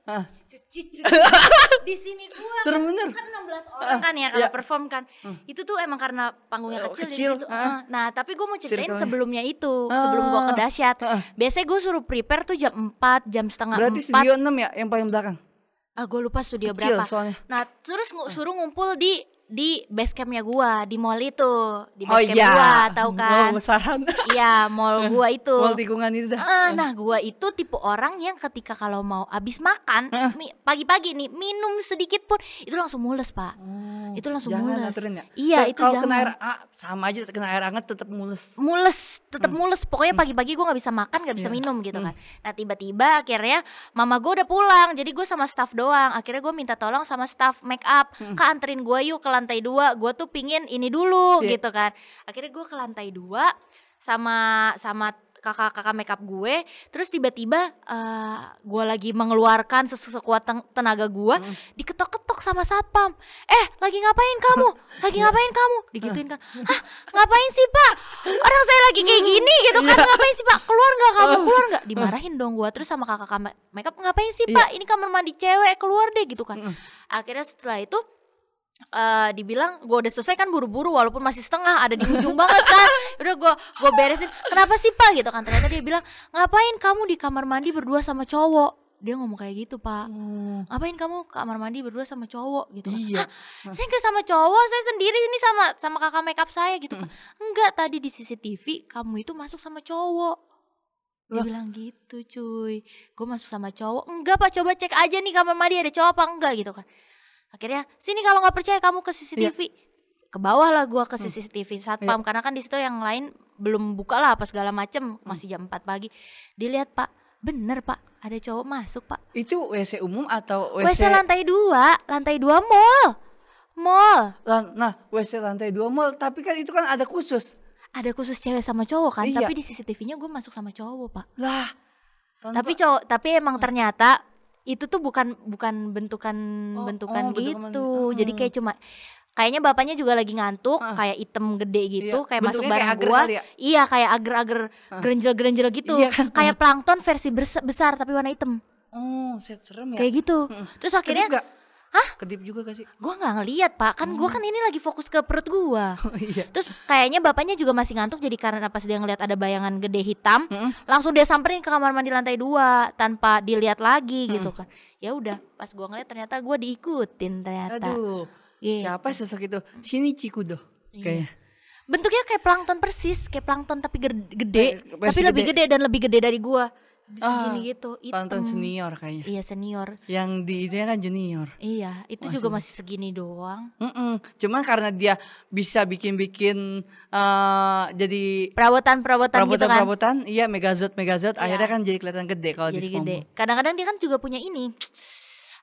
Ah, cuci [laughs] di sini gua serem bener kan 16 orang kan ya kalau iya. perform kan itu tuh emang karena panggungnya Oh, kecil, kecil, di situ. ah. Ah, nah tapi gue mau ceritain Circle-nya. sebelumnya itu sebelum gue ke Ah. dahsyat Ah. biasanya gue suruh prepare tuh jam 4 jam setengah berarti 4 studio 6 ya yang paling belakang ah gue lupa studio kecil berapa soalnya nah terus ngu- suruh ngumpul di di base campnya gua di mall itu. Di oh base camp iya. gua tahu kan? Mau besaran iya mall [laughs] gua itu. Mall tikungan itu dah. Ah, nah gua itu tipe orang yang ketika kalau mau abis makan mi- pagi-pagi nih minum sedikit pun itu langsung mules pak. Oh, Itu langsung jangan mules. aturin ya? Iya, So, itu kalau kena air ah, sama aja kena air hangat tetap mulus mules tetap mules. Pokoknya pagi-pagi gue nggak bisa makan nggak bisa Iya. minum gitu kan. Nah tiba-tiba akhirnya mama gue udah pulang. Jadi gue sama staff doang. Akhirnya gue minta tolong sama staff make up. Kak anterin gue yuk ke lantai dua gue tuh pingin ini dulu Iya. gitu kan. Akhirnya gue ke lantai dua sama sama kakak-kakak makeup gue terus tiba-tiba eh gue lagi mengeluarkan sesu- sekuat ten- tenaga gue diketok-ketok sama satpam. Eh lagi ngapain kamu? [laughs] Lagi ngapain kamu? Digituin kan. Hah ngapain sih pak? Orang saya lagi kayak gini [laughs] gitu kan. Ngapain sih pak? Keluar nggak kamu? Keluar nggak? Dimarahin dong gue terus sama kakak kakak makeup ngapain sih pak? Ini kamar mandi cewek keluar deh gitu kan. Akhirnya setelah itu eh dibilang gue udah selesai kan buru-buru walaupun masih setengah ada di ujung banget kan. [laughs] Udah gue gue beresin kenapa sih pak? Gitu kan. Ternyata dia bilang ngapain kamu di kamar mandi berdua sama cowok? Dia ngomong kayak gitu pak. Oh, ngapain kamu kamar mandi berdua sama cowok? Gitu. Kan iya. "Hah, saya nggak sama cowok saya sendiri ini sama sama kakak makeup saya. Gitu kan enggak tadi di CCTV kamu itu masuk sama cowok. Dia Lah. bilang gitu cuy. Gue masuk sama cowok. Enggak pak coba cek aja nih kamar mandi ada cowok apa enggak? Gitu kan akhirnya sini kalau nggak percaya kamu ke CCTV ke bawah lah gue ke CCTV satpam karena kan di situ yang lain belum buka lah apa segala macem. Masih jam 4 pagi. Dilihat pak bener pak. Ada cowok masuk pak. Itu WC umum atau WC WC, lantai dua, lantai dua mall, mall. lan- nah WC lantai dua mall. Tapi kan itu kan ada khusus. Ada khusus cewek sama cowok kan, Iya. tapi di CCTV-nya gue masuk sama cowok pak. lah tanpa- Tapi cowok, tapi emang ternyata itu tuh bukan bukan bentukan Oh, bentukan oh, bentukan gitu. men- Jadi Hmm. kayak cuma kayaknya bapaknya juga lagi ngantuk, Ah. kayak item gede gitu, Iya, kayak masuk kayak agar gua. ya? Iya, kayak agar-agar Ah. gerenjel-gerenjel gitu. Iya kan? [laughs] Kayak plankton versi besar tapi warna hitam. oh set serem ya Kayak gitu. Terus akhirnya? Hah? kedip juga gak sih gua nggak ngeliat pak, kan gua kan ini lagi fokus ke perut gua. [laughs] oh, iya Terus kayaknya bapaknya juga masih ngantuk jadi karena pas dia ngeliat ada bayangan gede hitam, Mm-mm. langsung dia samperin ke kamar mandi lantai dua tanpa dilihat lagi gitu kan. Ya udah, pas gua ngeliat ternyata gua diikutin ternyata. aduh Iya. siapa sosok itu sini Cikudo Iya. kayaknya Bentuknya kayak plankton persis, kayak plankton tapi gede, Eh, tapi lebih gede. gede dan lebih gede dari gua. Ah, Segini gitu, hitam. Tonton senior kayaknya Iya senior. yang di ini kan junior Iya, itu juga masih segini doang. Mm-mm. Cuman karena dia bisa bikin-bikin eh jadi Perabotan-perabotan gitu kan. perabotan-perabotan, iya megazord megazord, akhirnya kan jadi kelihatan gede kalau di gede. Kadang-kadang dia kan juga punya ini [tsk]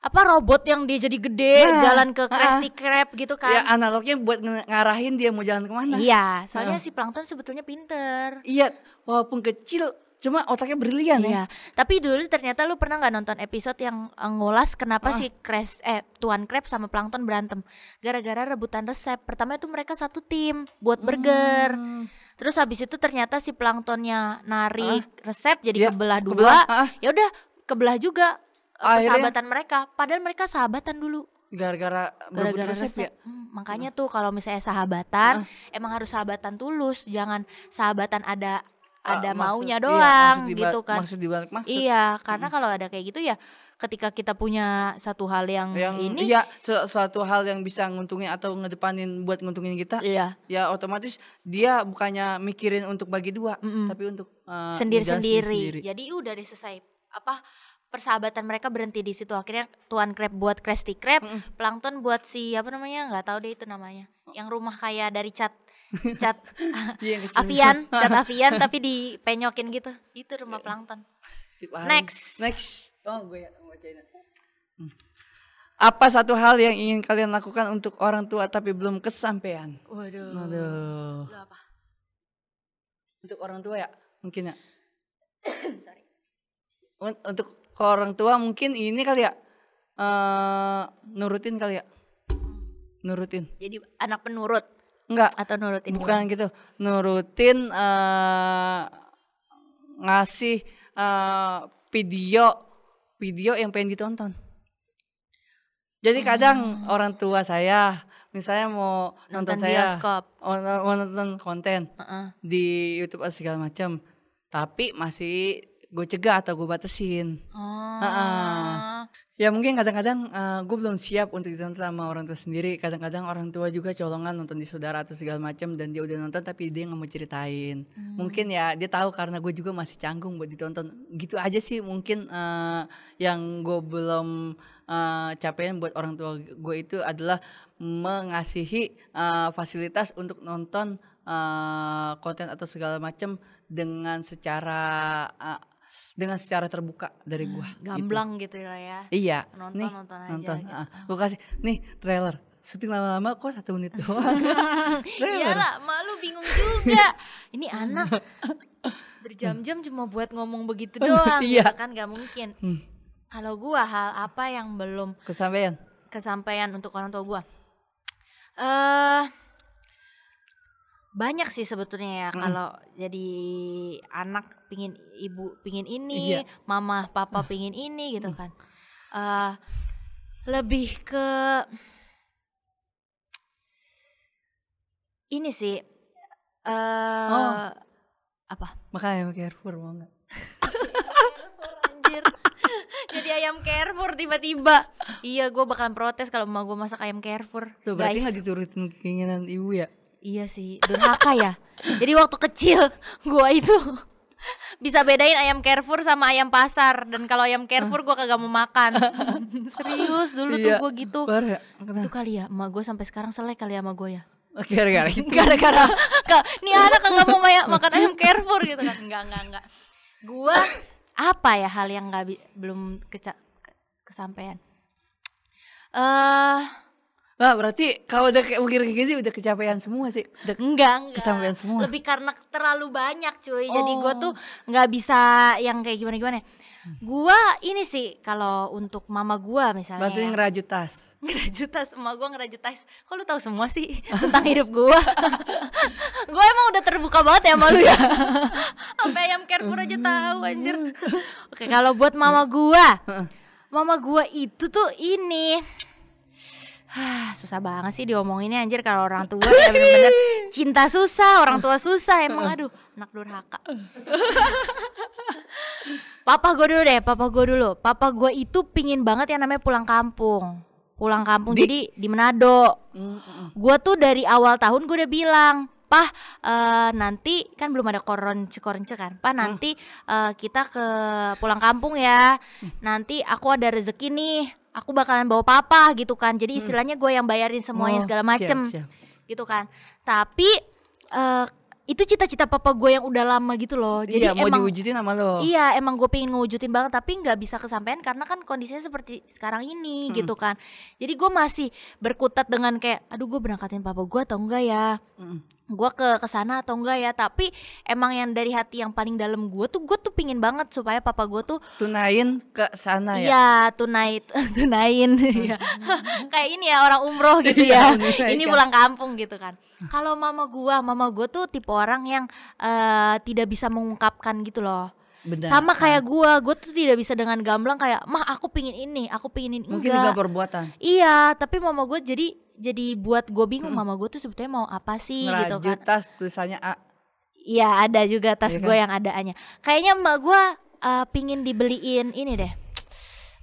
apa robot yang dia jadi gede Nah, jalan ke ah, Krusty Krab gitu Ya kan. analognya buat nge- ngarahin dia mau jalan ke mana. Iya, soalnya si plankton sebetulnya pinter. Iya, walaupun kecil, cuma otaknya brilian ya. Iya, tapi dulu ternyata lu pernah nggak nonton episode yang eh, ngulas kenapa Ah. si Crash eh Tuan Crab sama plankton berantem? Gara-gara rebutan resep. Pertama itu mereka satu tim buat burger. Hmm. Terus habis itu ternyata si planktonnya narik resep jadi Iya, kebelah dua. kebelah, ah. Ya udah, kebelah juga eh, Akhirnya- persahabatan mereka. Padahal mereka sahabatan dulu. gara-gara gara-gara resep, resep. ya Hmm, makanya tuh kalau misalnya sahabatan emang harus sahabatan tulus jangan sahabatan ada ada Ah, maksud- maunya iya, doang maksud diba- gitu kan maksud dibalik maksud iya karena kalau ada kayak gitu ya ketika kita punya satu hal yang, yang ini iya su- suatu hal yang bisa nguntungin atau ngedepanin buat nguntungin kita iya ya otomatis dia bukannya mikirin untuk bagi dua Mm-mm. tapi untuk uh, sendiri-sendiri. sendiri-sendiri. Jadi udah deh selesai apa persahabatan mereka berhenti di situ. Akhirnya Tuan Crab buat Krusty Krab, Mm-mm. Plankton buat si apa namanya? nggak tahu deh itu namanya. Yang rumah kayak dari cat cat [laughs] Iya, avian, cat [laughs] avian tapi dipenyokin gitu. Itu rumah Plankton. Tiap hari. Next. next oh gue ya mau bacain. Hmm. apa satu hal yang ingin kalian lakukan untuk orang tua tapi belum kesampaian Waduh. aduh Lu apa? untuk orang tua ya mungkin ya [coughs] Sorry. Un- untuk ke orang tua mungkin ini kali ya eh nurutin kali ya nurutin Jadi anak penurut enggak atau nurutin bukan gitu. Nurutin eh ngasih eh video video yang pengen ditonton. Jadi kadang orang tua saya misalnya mau nonton, nonton saya bioskop. mau, mau nonton konten Heeh. di YouTube atau segala macam tapi masih gue cegah atau gue batasin Oh. Heeh. Ya mungkin kadang-kadang gue belum siap untuk ditonton sama orang tua sendiri. Kadang-kadang orang tua juga colongan nonton di saudara atau segala macam dan dia udah nonton tapi dia nggak mau ceritain. Mungkin ya dia tahu karena gue juga masih canggung buat ditonton. Gitu aja sih mungkin eh, yang gue belum eh, capein buat orang tua gue itu adalah mengasihi eh, fasilitas untuk nonton eh, konten atau segala macam dengan secara eh, dengan secara terbuka dari gua. gitu. Gamblang gitu lah ya. Iya. Nonton nih, nonton aja. nonton. gitu. Ah, gua kasih nih trailer. Syuting lama-lama kok satu menit doang. [laughs] Iyalah, malu bingung juga. [laughs] Ini anak berjam-jam cuma buat ngomong begitu [laughs] doang, Iya. gitu kan gak mungkin. Hmm. Kalau gua hal apa yang belum Kesampaian. kesampaian untuk orang tua gua? Eh banyak sih sebetulnya ya kalau jadi anak pingin ibu pingin ini, Iya. mama papa pingin ini gitu kan. Eh lebih ke ini sih eh Oh. apa? Makanya pakai Carrefour mau nggak? Anjir. Jadi ayam Carrefour tiba-tiba. Iya, gue bakalan protes kalau emak gue masak ayam Carrefour. Tuh berarti nggak diturutin keinginan ibu ya? Iya sih, durhaka ya. Jadi waktu kecil [laughs] gua itu [laughs] bisa bedain ayam Carrefour sama ayam pasar dan kalau ayam Carrefour gua kagak mau makan. [laughs] Serius dulu tuh Iya. gua gitu. Baru ya? Itu kali ya, emak gue sampai sekarang selek kali ya sama gue ya. Gara-gara itu. Gara-gara nih anak kagak mau maya- makan ayam Carrefour gitu kan. Enggak, enggak, enggak. Gua apa ya hal yang nggak bi- belum keca ke- kesampaian. Eh Nah, berarti kalau udah kayak mikir kayak gini udah kecapean semua sih. Udah Enggak, enggak. Kesampaian semua. Lebih karena terlalu banyak cuy. Jadi gua Oh. tuh nggak bisa yang kayak gimana-gimana. Gua ini sih kalau untuk mama gua misalnya. bantuin ngerajut tas. [laughs] ngerajut tas, emak gua ngerajut tas. Kok lu tahu semua sih [laughs] tentang hidup gua? [laughs] gua emang udah terbuka banget ya malu ya. Sampai ayam Carrefour aja tahu anjir. Oke, kalau buat mama gua. Mama gua itu tuh ini Hah, susah banget sih diomonginnya anjir kalau orang tua ya bener-bener [laughs] cinta susah, orang tua susah emang aduh, anak durhaka. papa gue dulu deh, papa gue dulu. Papa gue itu pingin banget yang namanya pulang kampung. Pulang kampung Di- jadi di Manado. Gue tuh dari awal tahun gue udah bilang, Pah, eh, nanti kan belum ada koronce koronce kan, Pah nanti eh, kita ke pulang kampung ya. Nanti aku ada rezeki nih, aku bakalan bawa papa gitu kan. Jadi istilahnya gue yang bayarin semuanya Oh, segala siap, macem siap. gitu kan. Tapi eh, itu cita-cita papa gue yang udah lama gitu loh. Jadi iya, mau emang diwujudin sama lo. Iya emang gue pengen ngewujudin banget tapi nggak bisa kesampaian karena kan kondisinya seperti sekarang ini Hmm. gitu kan Jadi gue masih berkutat dengan kayak aduh gue berangkatin papa gue atau enggak ya Mm. Gue ke ke sana atau enggak ya Tapi emang yang dari hati yang paling dalam gue tuh gue tuh pingin banget supaya papa gue tuh Tunain ke sana ya. Iya tunai [laughs] tunain Iya. [laughs] Kayak ini ya orang umroh gitu ya Iya, Ini menunaikan. pulang kampung gitu kan Kalau mama gua, mama gua tuh tipe orang yang eh, tidak bisa mengungkapkan gitu loh Benar. Sama Ah. kayak gua, gua tuh tidak bisa dengan gamblang kayak, "Mah, aku pingin ini, aku pingin ini." mungkin Enggak. perbuatan Iya, tapi mama gue jadi jadi buat gue bingung Mm-mm. mama gue tuh sebetulnya mau apa sih gitu kan. tas tulisannya A Iya, ada juga tas Iya gue kan? yang adaannya. Kayaknya emak gue eh, pingin dibeliin ini deh.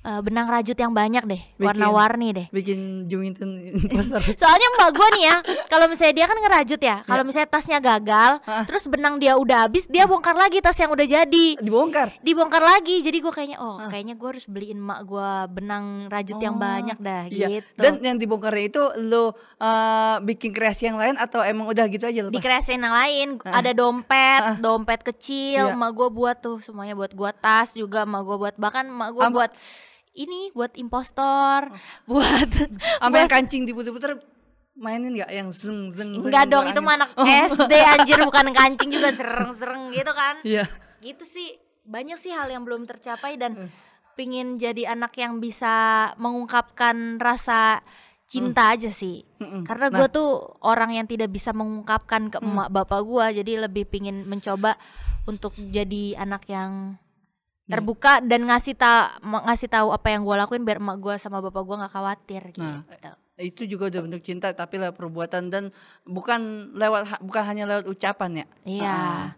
Eh, benang rajut yang banyak deh, warna-warni deh. bikin Jumington imposter [laughs] Soalnya emak gue nih ya, kalau misalnya dia kan ngerajut ya, kalau misalnya tasnya gagal, Ah. terus benang dia udah habis, dia bongkar lagi tas yang udah jadi. dibongkar Dibongkar lagi, jadi gue kayaknya, oh Ah. kayaknya gue harus beliin emak gue benang rajut yang Oh, banyak dah, Iya. gitu. Dan yang dibongkarnya itu lo eh, bikin kreasi yang lain atau emang udah gitu aja lepas? dikreasin yang lain ada dompet dompet kecil Iya. emak gue buat tuh semuanya buat gua tas juga emak gue buat bahkan emak gue buat ini buat impostor [laughs] buat [laughs] Sampai kancing diputer-puter mainin nggak yang zeng zeng zeng enggak dong itu mah anak SD anjir bukan kancing juga sereng-sereng gitu kan [laughs] Iya. gitu sih banyak sih hal yang belum tercapai dan Hmm. pingin jadi anak yang bisa mengungkapkan rasa cinta aja sih Mm-mm. karena Hmm. Nah, gue tuh orang yang tidak bisa mengungkapkan ke Hmm. emak bapak gue jadi lebih pingin mencoba untuk jadi anak yang. Terbuka dan ngasih ta ngasih tahu apa yang gue lakuin biar emak gue sama bapak gue nggak khawatir gitu Nah, itu juga udah bentuk cinta tapi lewat perbuatan dan bukan lewat bukan hanya lewat ucapan ya. iya Ah.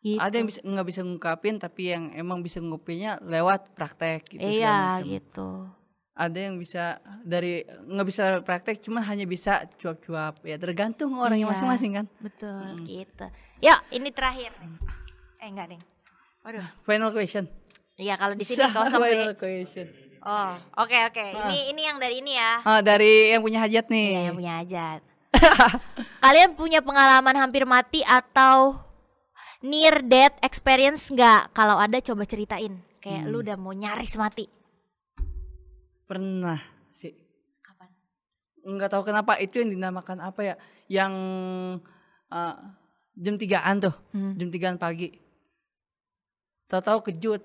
gitu. Ada yang bisa nggak bisa ngungkapin tapi yang emang bisa ngungkapinnya lewat praktek gitu iya gitu Ada yang bisa dari nggak bisa praktek cuma hanya bisa cuap-cuap ya tergantung orangnya Iya. masing-masing kan. betul Mm-mm. gitu yuk ini terakhir eh enggak deh waduh Final question. Iya kalau di sini deh question. oh oke oke Ah. ini ini yang dari ini ya Ah, dari yang punya hajat nih. Iya yang punya hajat. [laughs] Kalian punya pengalaman hampir mati atau near death experience nggak? Kalau ada coba ceritain. Kayak Hmm. lu udah mau nyaris mati. Pernah sih. Kapan? nggak tahu kenapa itu yang dinamakan apa ya yang uh, jam tigaan tuh Hmm. jam tigaan pagi tahu-tahu kejut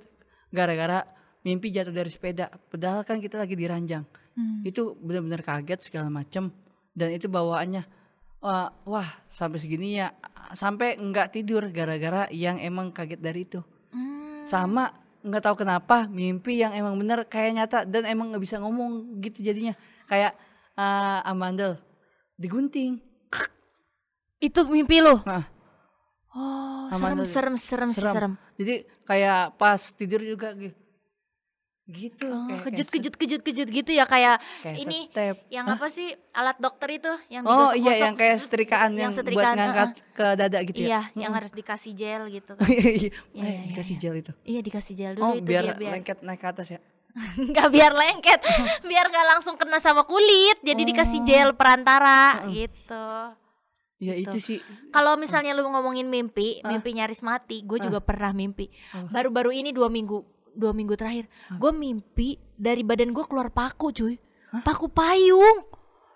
gara-gara mimpi jatuh dari sepeda padahal kan kita lagi di ranjang Hmm. itu benar-benar kaget segala macem dan itu bawaannya wah, wah sampai segini ya sampai nggak tidur gara-gara yang emang kaget dari itu Hmm. sama nggak tahu kenapa mimpi yang emang bener kayak nyata dan emang nggak bisa ngomong gitu jadinya kayak uh, amandel digunting Itu mimpi? Hah. Oh, serem, serem, serem, serem. serem. jadi kayak pas tidur juga gitu gitu Oh, kayak- kejut, kayak kejut, kejut, kejut gitu ya kayak kayak ini setep. yang Hah? apa sih alat dokter itu yang oh iya yang kayak set, setrikaan yang yang, buat setrikaan, ngangkat ke dada gitu Iya, ya yang harus dikasih gel gitu [laughs] kan. Iya, Iya, eh, iya, dikasih iya. gel itu iya, dikasih gel dulu oh itu biar, biar lengket naik ke atas ya [laughs] nggak biar lengket [laughs] biar gak langsung kena sama kulit jadi dikasih Oh. gel perantara Heeh. gitu ya Gitu. itu sih kalau misalnya lu ngomongin mimpi Ah. mimpi nyaris mati gue Ah. juga pernah mimpi Oh. baru-baru ini dua minggu dua minggu terakhir Ah. gue mimpi dari badan gue keluar paku cuy Hah? paku payung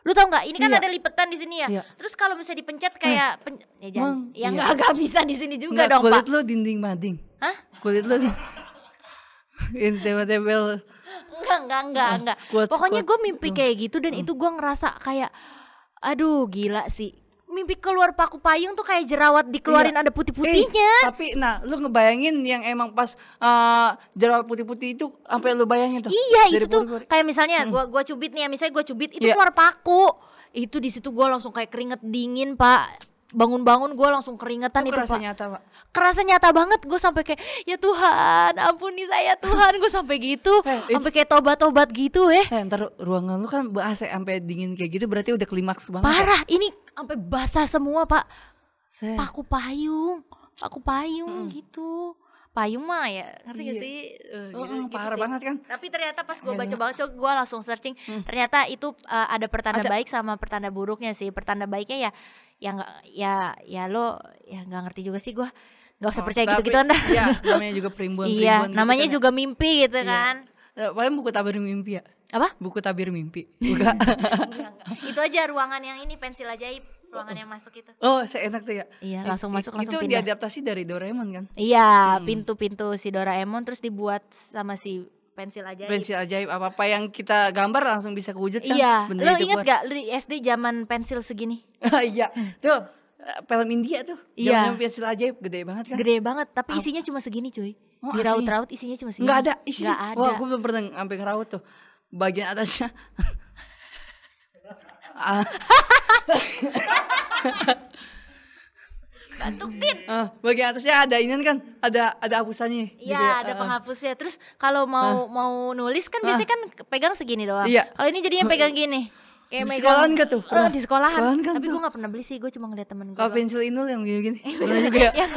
lu tau nggak ini kan Iya. ada lipetan di sini ya Iya. terus kalau misalnya dipencet kayak pen- ya jangan Emang ya iya. nggak nggak bisa di sini juga Nggak, dong kulit pak lu dinding mading Hah? kulit lu [laughs] ini tembel-tembel enggak enggak enggak Ah, enggak kuat- Pokoknya gue mimpi kayak gitu dan itu gue ngerasa kayak aduh gila sih. Mimpi keluar paku payung tuh kayak jerawat dikeluarin ada putih-putihnya. Eh, tapi nah lu ngebayangin yang emang pas eh, jerawat putih-putih itu sampai lu bayangin tuh. iya itu tuh kayak misalnya gua gua cubit nih ya, misalnya gua cubit itu Iya. keluar paku. Itu di situ gua langsung kayak keringet dingin, Pak. Bangun-bangun gua langsung keringetan Itu itu, kerasa Pak. nyata, Pak. Kerasa nyata banget gue sampai kayak ya Tuhan, ampuni saya Tuhan, gue sampai gitu. Eh, itu- sampai kayak tobat-tobat gitu eh. Eh, ntar ruangan lu kan AC sampai dingin kayak gitu berarti udah klimaks banget. ya? Parah, ini sampai basah semua, Pak. Set. paku payung paku payung gitu payung mah ya ngerti gak Iya. sih Eh, Oh, gitu- oh, gitu parah sih. banget kan? tapi ternyata pas gue Enak. baca-baca gue langsung searching Hmm. ternyata itu uh, ada pertanda Ada. baik sama pertanda buruknya sih pertanda baiknya ya ya nggak ya ya lo ya nggak ngerti juga sih gue nggak usah Oh, percaya gitu gitu anda Iya, namanya juga primbon iya gitu namanya kan ya. juga mimpi gitu Iya. kan Eh, paling buku tabir mimpi ya. apa Buku tabir mimpi. [laughs] Buka. Itu aja ruangan yang ini pensil ajaib ruangan yang masuk itu oh, seenak tuh ya. iya langsung masuk langsung Itu pindah diadaptasi dari Doraemon kan? Iya, Hmm. pintu-pintu si Doraemon terus dibuat sama si pensil ajaib. Pensil ajaib apa-apa yang kita gambar langsung bisa kewujud kan? Iya, Bener lo inget gak lu di SD zaman pensil segini? [laughs] iya. Tuh, film India tuh. Iya. Zaman pensil ajaib gede banget kan. Gede banget, tapi Apa? isinya cuma segini cuy. Oh, Di raut-raut isinya cuma segini. Enggak ada isi. Nggak ada. Wah, gue belum pernah sampai ngerawat tuh. Bagian atasnya. [laughs] [laughs] Batuk tin. ah, bagian atasnya ada ini kan, ada ada hapusannya. gitu Iya, ya. ada Ah, penghapusnya. Terus kalau mau mau nulis kan biasanya kan pegang segini doang. Iya. Kalau ini jadinya pegang gini. Kayak Di sekolahan nggak tuh? Eh, di sekolahan. Sekolahan kan Tapi gue gak pernah beli sih, gue cuma ngeliat temen gue. Kalau pensil inul yang gini-gini. [laughs] Pernah juga ya? ya,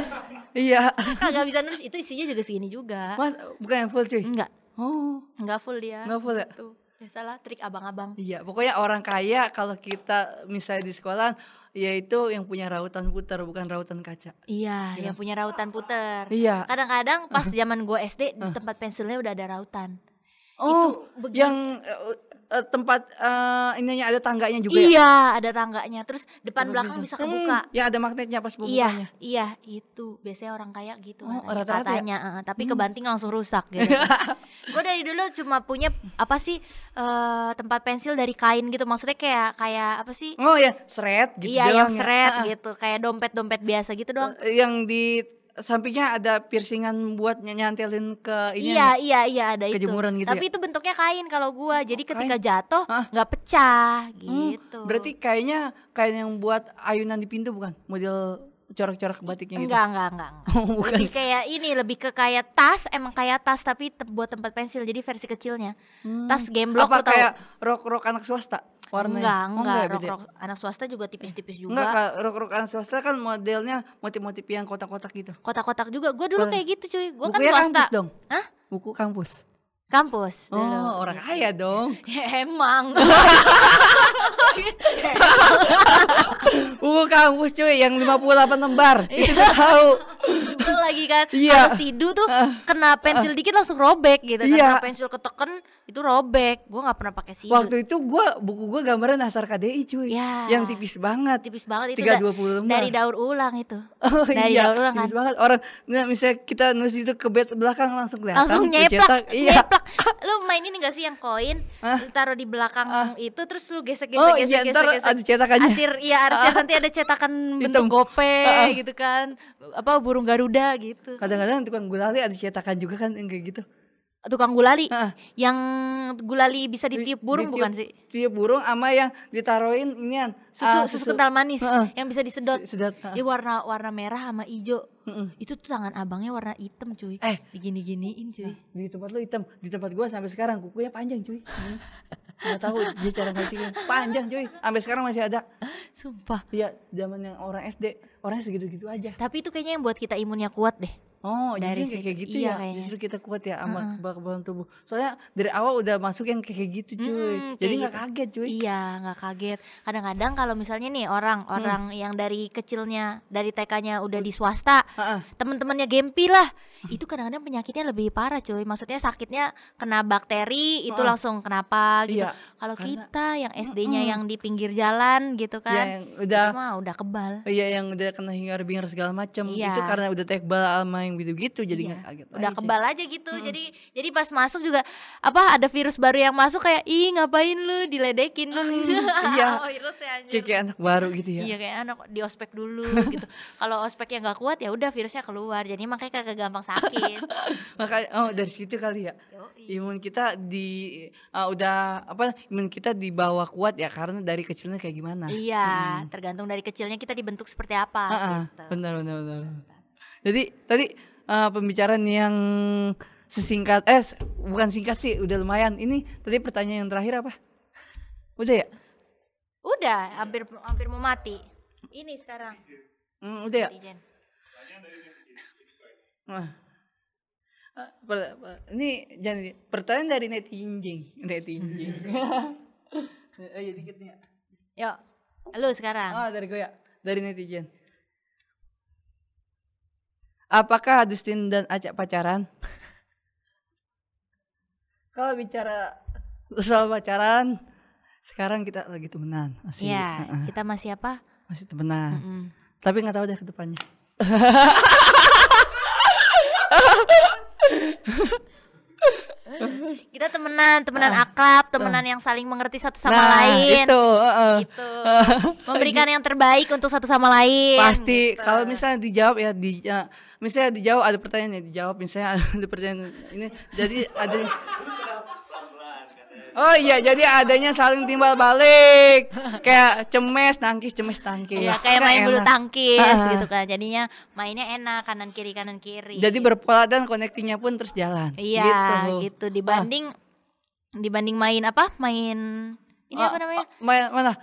Iya. kagak bisa nulis itu isinya juga segini juga. Mas, bukan yang full cuy. Enggak, Oh, enggak full dia. enggak full ya? Tuh, biasalah trik abang-abang. Iya, pokoknya orang kaya kalau kita misalnya di sekolah yaitu yang punya rautan putar bukan rautan kaca. Iya, yang punya rautan puter. Iya. Kadang-kadang pas [laughs] zaman gue SD di tempat pensilnya udah ada rautan. Oh, begi- yang eh, tempat eh, ininya ada tangganya juga ya? Iya, ada tangganya. Terus depan belakang pensil. bisa kebuka. Hmm, ya ada magnetnya pas Iya, pembukanya. iya itu biasanya orang kaya gitu Oh, katanya, rata-rata ya? katanya, eh, tapi kebanting langsung rusak gitu. [laughs] gue dari dulu cuma punya apa sih eh, tempat pensil dari kain gitu, maksudnya kayak kayak apa sih? Oh ya, seret gitu iya yang ya. seret ah. gitu, kayak dompet-dompet biasa gitu doang. Eh, Yang di sampingnya ada piercingan buat ny- nyantelin ke ini. iya iya iya ada itu. kejemuran gitu Tapi itu bentuknya kain kalau gua, jadi ketika kain? jatuh nggak pecah Hmm, gitu. Berarti kayaknya kain yang buat ayunan di pintu bukan? Model corak-corak batiknya gitu. enggak enggak enggak. enggak. Oh, bukan. Lebih kayak ini, lebih ke kayak tas, emang kayak tas tapi te- buat tempat pensil, jadi versi kecilnya. Hmm. Tas game block Apa tau? kayak rok-rok anak swasta warnanya? Enggak, Oh, enggak, ya, ya? rok anak swasta juga tipis-tipis juga. Enggak, rok-rok anak swasta kan modelnya motif-motif yang kotak-kotak gitu. Kotak-kotak juga. Gue dulu Kotak. kayak gitu cuy. Gue kan swasta. kampus dong. Hah? Buku kampus. Kampus Oh, dulu. orang kaya dong. Ya, [laughs] emang. [laughs] Buku kampus cuy yang 58 lembar. Itu gue tahu. Lagi kan. Iya. Kalau sidu tuh kena pensil dikit langsung robek gitu. kan. Iya. Kena pensil keteken itu robek. Gue nggak pernah pakai sidu. Waktu itu gua buku gua gambarnya Nasar KDI cuy. Ya. Yang tipis banget. tipis banget itu 320 lembar. dari daur ulang itu. [laughs] Oh Dari iya, daur ulang kan. tipis banget. Orang nah, misalnya kita nulis itu ke bed belakang langsung kelihatan. langsung nyeplak. Iya. nyeplak. [laughs] Lu main ini gak sih yang koin? Lu taruh di belakang itu terus lu gesek-gesek Oh gesek, iya, gesek, gesek. ada cetakannya. Asir iya arsir [laughs] nanti ada cetakan bentuk Hitam. gope Ah, ah. gitu kan. Apa burung garuda gitu. Kadang-kadang tukang gulali ada cetakan juga kan yang kayak gitu. Tukang gulali Ah. yang gulali bisa ditiup burung Ditiup- bukan sih? Tiup burung sama yang ditaruhin inian Susu, ah, susu kental manis Heeh. yang bisa disedot. Se- sedot. Dia warna warna merah sama hijau. Heeh. Itu tuh tangan abangnya warna hitam cuy. Eh. digini-giniin cuy. Di tempat lu hitam, di tempat gua sampai sekarang kukunya panjang cuy. Hmm. Nggak tahu dia cara ngacingnya panjang cuy. Sampai sekarang masih ada. Sumpah. Iya, zaman yang orang SD, orangnya segitu-gitu aja. Tapi itu kayaknya yang buat kita imunnya kuat deh. Oh, Dari justru kayak gitu Iya, ya. kayaknya. Justru kita kuat ya sama kekebalan tubuh. Soalnya dari awal udah masuk yang kayak gitu cuy. Jadi kayak nggak gitu. kaget cuy. Iya, nggak kaget. Kadang-kadang kalau misalnya nih orang Hmm. orang yang dari kecilnya dari TK-nya udah di swasta, Heeh. teman-temannya gempi lah. Itu kadang-kadang penyakitnya lebih parah, cuy. Maksudnya sakitnya kena bakteri, itu Heeh. langsung kenapa gitu. Iya. Kalau kita yang SD-nya Mm-mm. yang di pinggir jalan gitu Ya, kan. yang itu udah mah udah kebal. Iya yang udah kena hingar-bingar segala macam Iya. itu karena udah tekbal sama yang gitu-gitu jadi Iya, kaget udah aja. kebal aja gitu jadi jadi pas masuk juga apa ada virus baru yang masuk kayak ih ngapain lu diledekin [laughs] iya. Oh, anjir. kayak, kayak anak baru gitu ya Iya kayak anak di ospek dulu gitu. Kalau ospeknya nggak kuat ya udah virusnya keluar. Jadi makanya kagak gampang sakit. [laughs] makanya oh dari situ kali ya Yoi. imun kita di ah, udah apa imun kita dibawa kuat ya karena dari kecilnya kayak gimana Iya, tergantung dari kecilnya kita dibentuk seperti apa. Ah, ah, gitu. benar benar benar jadi tadi ah, pembicaraan yang sesingkat eh bukan singkat sih udah lumayan ini tadi pertanyaan yang terakhir apa udah ya Udah, hampir hampir mau mati. Ini sekarang. Hmm, udah ya. Nah. Ah, ini jangan pertanyaan dari netizen netizen oh iya dikit nih ya. Yuk, lu sekarang. ah dari gue ya dari netizen apakah Dustin dan Acak pacaran [laughs] kalau bicara soal pacaran sekarang kita lagi temenan masih Iya, Heeh, kita masih apa? masih temenan Mm-mm. tapi nggak tahu deh ke [laughs] kita temenan temenan akrab temenan yang saling mengerti satu sama nah, lain. itu, heeh. gitu. Memberikan yang terbaik untuk satu sama lain Pasti. gitu. kalau misalnya dijawab ya di ya, misalnya dijawab ada pertanyaan ya dijawab misalnya [laughs] ada pertanyaan ini. Jadi ada Oh iya, jadi adanya saling timbal balik. Kayak cemes nangkis, cemes nangkis. Iya, kayak main bulu tangkis Ah. gitu kan jadinya mainnya enak kanan kiri kanan kiri Jadi berpola dan konektingnya pun terus jalan. iya gitu. gitu, dibanding dibanding main apa main ini Ah, apa namanya ah, main mana? eh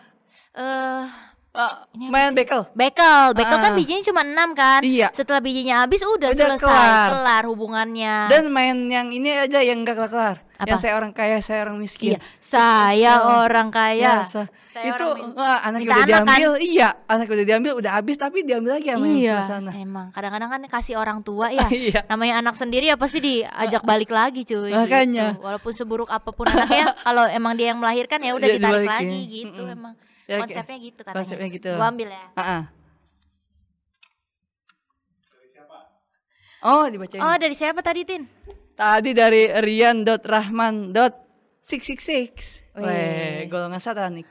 Ah, Apa main bekel. bekel bekel kan Ah. bijinya cuma 6 kan Iya. setelah bijinya habis udah, Udah selesai kelar. kelar hubungannya Dan main yang ini aja yang enggak kelar. Apa? Yang saya orang kaya, saya orang miskin. iya saya [laughs] orang kaya Ya, sa- Saya itu orang anak udah anak kan? diambil, iya, anak udah diambil, udah habis tapi diambil lagi sama iya sana. emang kadang-kadang kan kasih orang tua [laughs] ya Iya. namanya anak sendiri ya pasti diajak balik lagi cuy Makanya. gitu. walaupun seburuk apa pun anaknya kalau emang dia yang melahirkan ya udah Dia ditarik dibalikin. lagi gitu emang Ya, konsepnya gitu katanya konsepnya gitu. gua ambil ya Ah, ah. Oh, dibacain. oh dari siapa tadi tin Tadi dari rian.rahman.666. Weh. Weh, golongan satanik.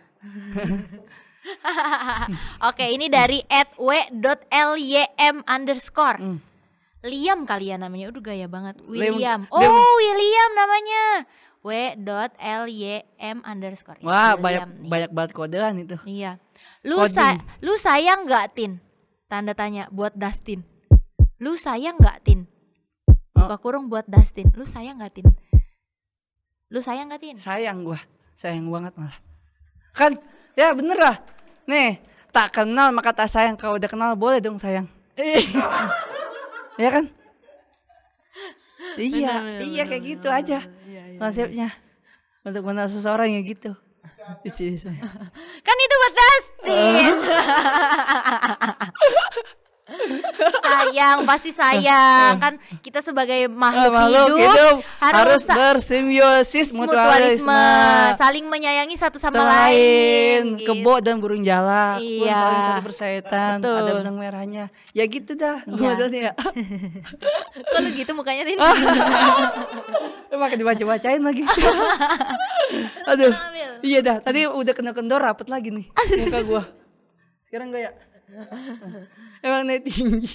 Oke, ini dari @w.lym underscore. Hmm. Liam kali ya namanya, udah gaya banget. Liam- William. Liam. Oh, William namanya. w.lym underscore. Wah, William banyak nih. banyak banget kodean itu. Iya. Lu sa- lu sayang nggak Tin? Tanda tanya buat Dustin. Lu sayang nggak Tin? Oh. Buka kurung buat Dustin. Lu sayang nggak Tin? Lu sayang nggak Tin? Sayang gua, sayang banget malah. Kan, ya bener lah. Nih, tak kenal maka tak sayang. Kalau udah kenal boleh dong sayang. ya kan? Iya, iya kayak gitu aja. Konsepnya. Untuk mengenal seseorang ya gitu. [laughs] Kan itu buat Dustin. [laughs] sayang, pasti sayang. Kan kita sebagai makhluk, Ah, makhluk hidup, hidup harus, harus bersimbiosis mutualisme, mutualisme. saling menyayangi satu sama, sama lain, gitu. kebo dan burung jalak pun Iya. saling persayatan Betul. ada benang merahnya ya gitu dah Iya. modelnya ya [laughs] Kok lu gitu mukanya Tin? [laughs] pakai dibaca bacain lagi [laughs] aduh iya dah tadi udah kena kendor rapet lagi nih muka gua sekarang enggak ya [laughs] emang net tinggi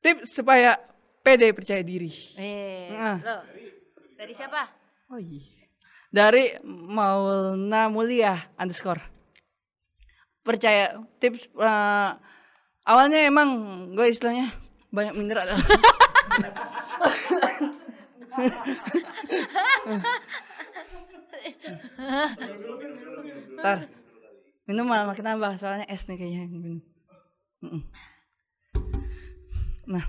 tips supaya pede percaya diri Eh, Ah. lo. Dari siapa? Oh iya. Dari Maulna Mulia underscore. Percaya tips eh, awalnya emang gue istilahnya banyak minder adalah [laughs] [laughs] Ntar minum malah makin nambah soalnya es nih kayaknya minum. Nah,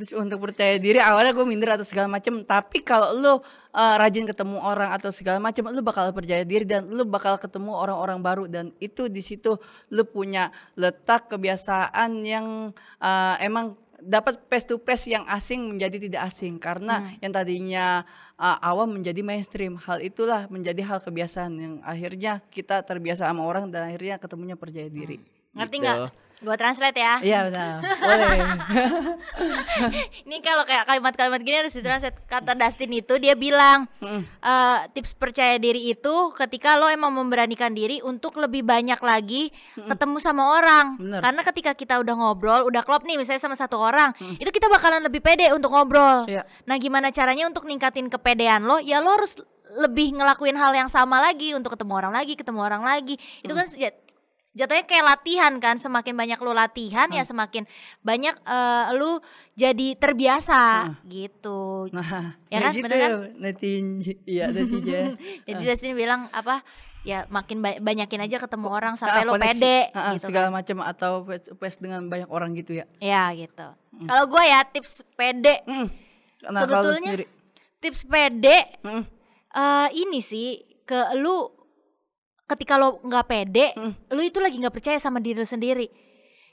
Terus untuk percaya diri awalnya gue minder atau segala macem Tapi kalau lu eh, rajin ketemu orang atau segala macem Lu bakal percaya diri dan lu bakal ketemu orang-orang baru Dan itu di situ lu punya letak kebiasaan yang eh, emang dapat face to face yang asing menjadi tidak asing. Karena yang tadinya eh, awam menjadi mainstream. Hal itulah menjadi hal kebiasaan yang akhirnya kita terbiasa sama orang Dan akhirnya ketemunya percaya diri. Ngerti Gitu. Gua translate ya. Iya benar, boleh [laughs] Ini kalau kayak kalimat-kalimat gini harus ditranslate. Kata Dustin itu dia bilang eh, tips percaya diri itu ketika lo emang memberanikan diri untuk lebih banyak lagi ketemu sama orang. Bener. Karena ketika kita udah ngobrol, udah klop nih misalnya sama satu orang, itu kita bakalan lebih pede untuk ngobrol. Iya. Nah, gimana caranya untuk ningkatin kepedean lo? Ya lo harus lebih ngelakuin hal yang sama lagi untuk ketemu orang lagi, ketemu orang lagi. Itu kan ya, jatuhnya kayak latihan kan. Semakin banyak lo latihan ya semakin banyak eh, lu jadi terbiasa gitu. [laughs] Nah, Ya ya kan, gitu bener kan? netizen, iya [laughs] netizen. Jadi Dustin bilang apa? Ya makin ba- banyakin aja ketemu orang sampai Ah, lo koneksi. pede ah, gitu. segala kan. macam atau face face dengan banyak orang gitu ya. Ya gitu. Kalau gue ya tips pede, Mm. Nah, lu Sebetulnya tips pede mm, eh ini sih ke lu ketika lo nggak pede, Mm. lu itu lagi nggak percaya sama diri lo sendiri.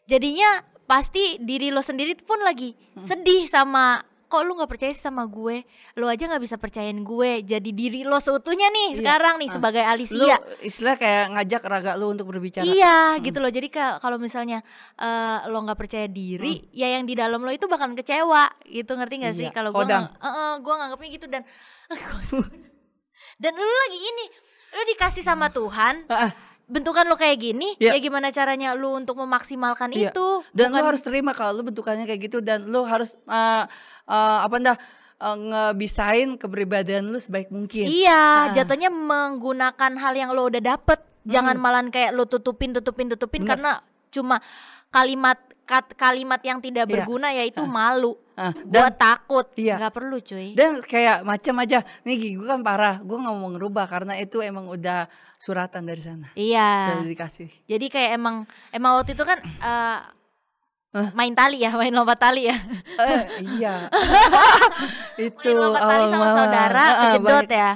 Jadinya pasti diri lo sendiri pun lagi Mm. sedih sama kok lu nggak percaya sih sama gue lu aja nggak bisa percayain gue jadi diri lo seutuhnya nih Iya. sekarang nih Ah. sebagai lu Alicia istilah kayak ngajak raga lu untuk berbicara Iya Hmm. gitu loh. Jadi ka- kalau misalnya eh, lo nggak percaya diri, Hmm. ya yang di dalam lo itu bakal kecewa. Gitu ngerti gak sih? Iya, Kalau gua kodang. nggak- eh, eh, gua nganggapnya gitu dan [laughs] dan lu lagi ini, lu dikasih sama Tuhan, Ah, ah. bentukan lo kayak gini, Iya. ya gimana caranya lu untuk memaksimalkan Iya. itu? dan lu Bukan- harus terima kalau lu bentukannya kayak gitu dan lu harus eh, eh, apa ndah eh, ngebisain kepribadian lu sebaik mungkin Iya, Ah. jatuhnya menggunakan hal yang lo udah dapet, jangan malah kayak lo tutupin, tutupin, tutupin Bener. karena cuma kalimat kat- kalimat yang tidak Iya. berguna yaitu malu. Gua dan takut, Iya. nggak perlu cuy. dan kayak macam aja nih gigi gue kan parah gue nggak mau ngerubah karena itu emang udah suratan dari sana Iya. udah dikasih Jadi kayak emang emang waktu itu kan eh, Hah? main tali ya, main lompat tali ya. eh, iya [laughs] itu main lompat tali sama saudara ah, kejedot ya.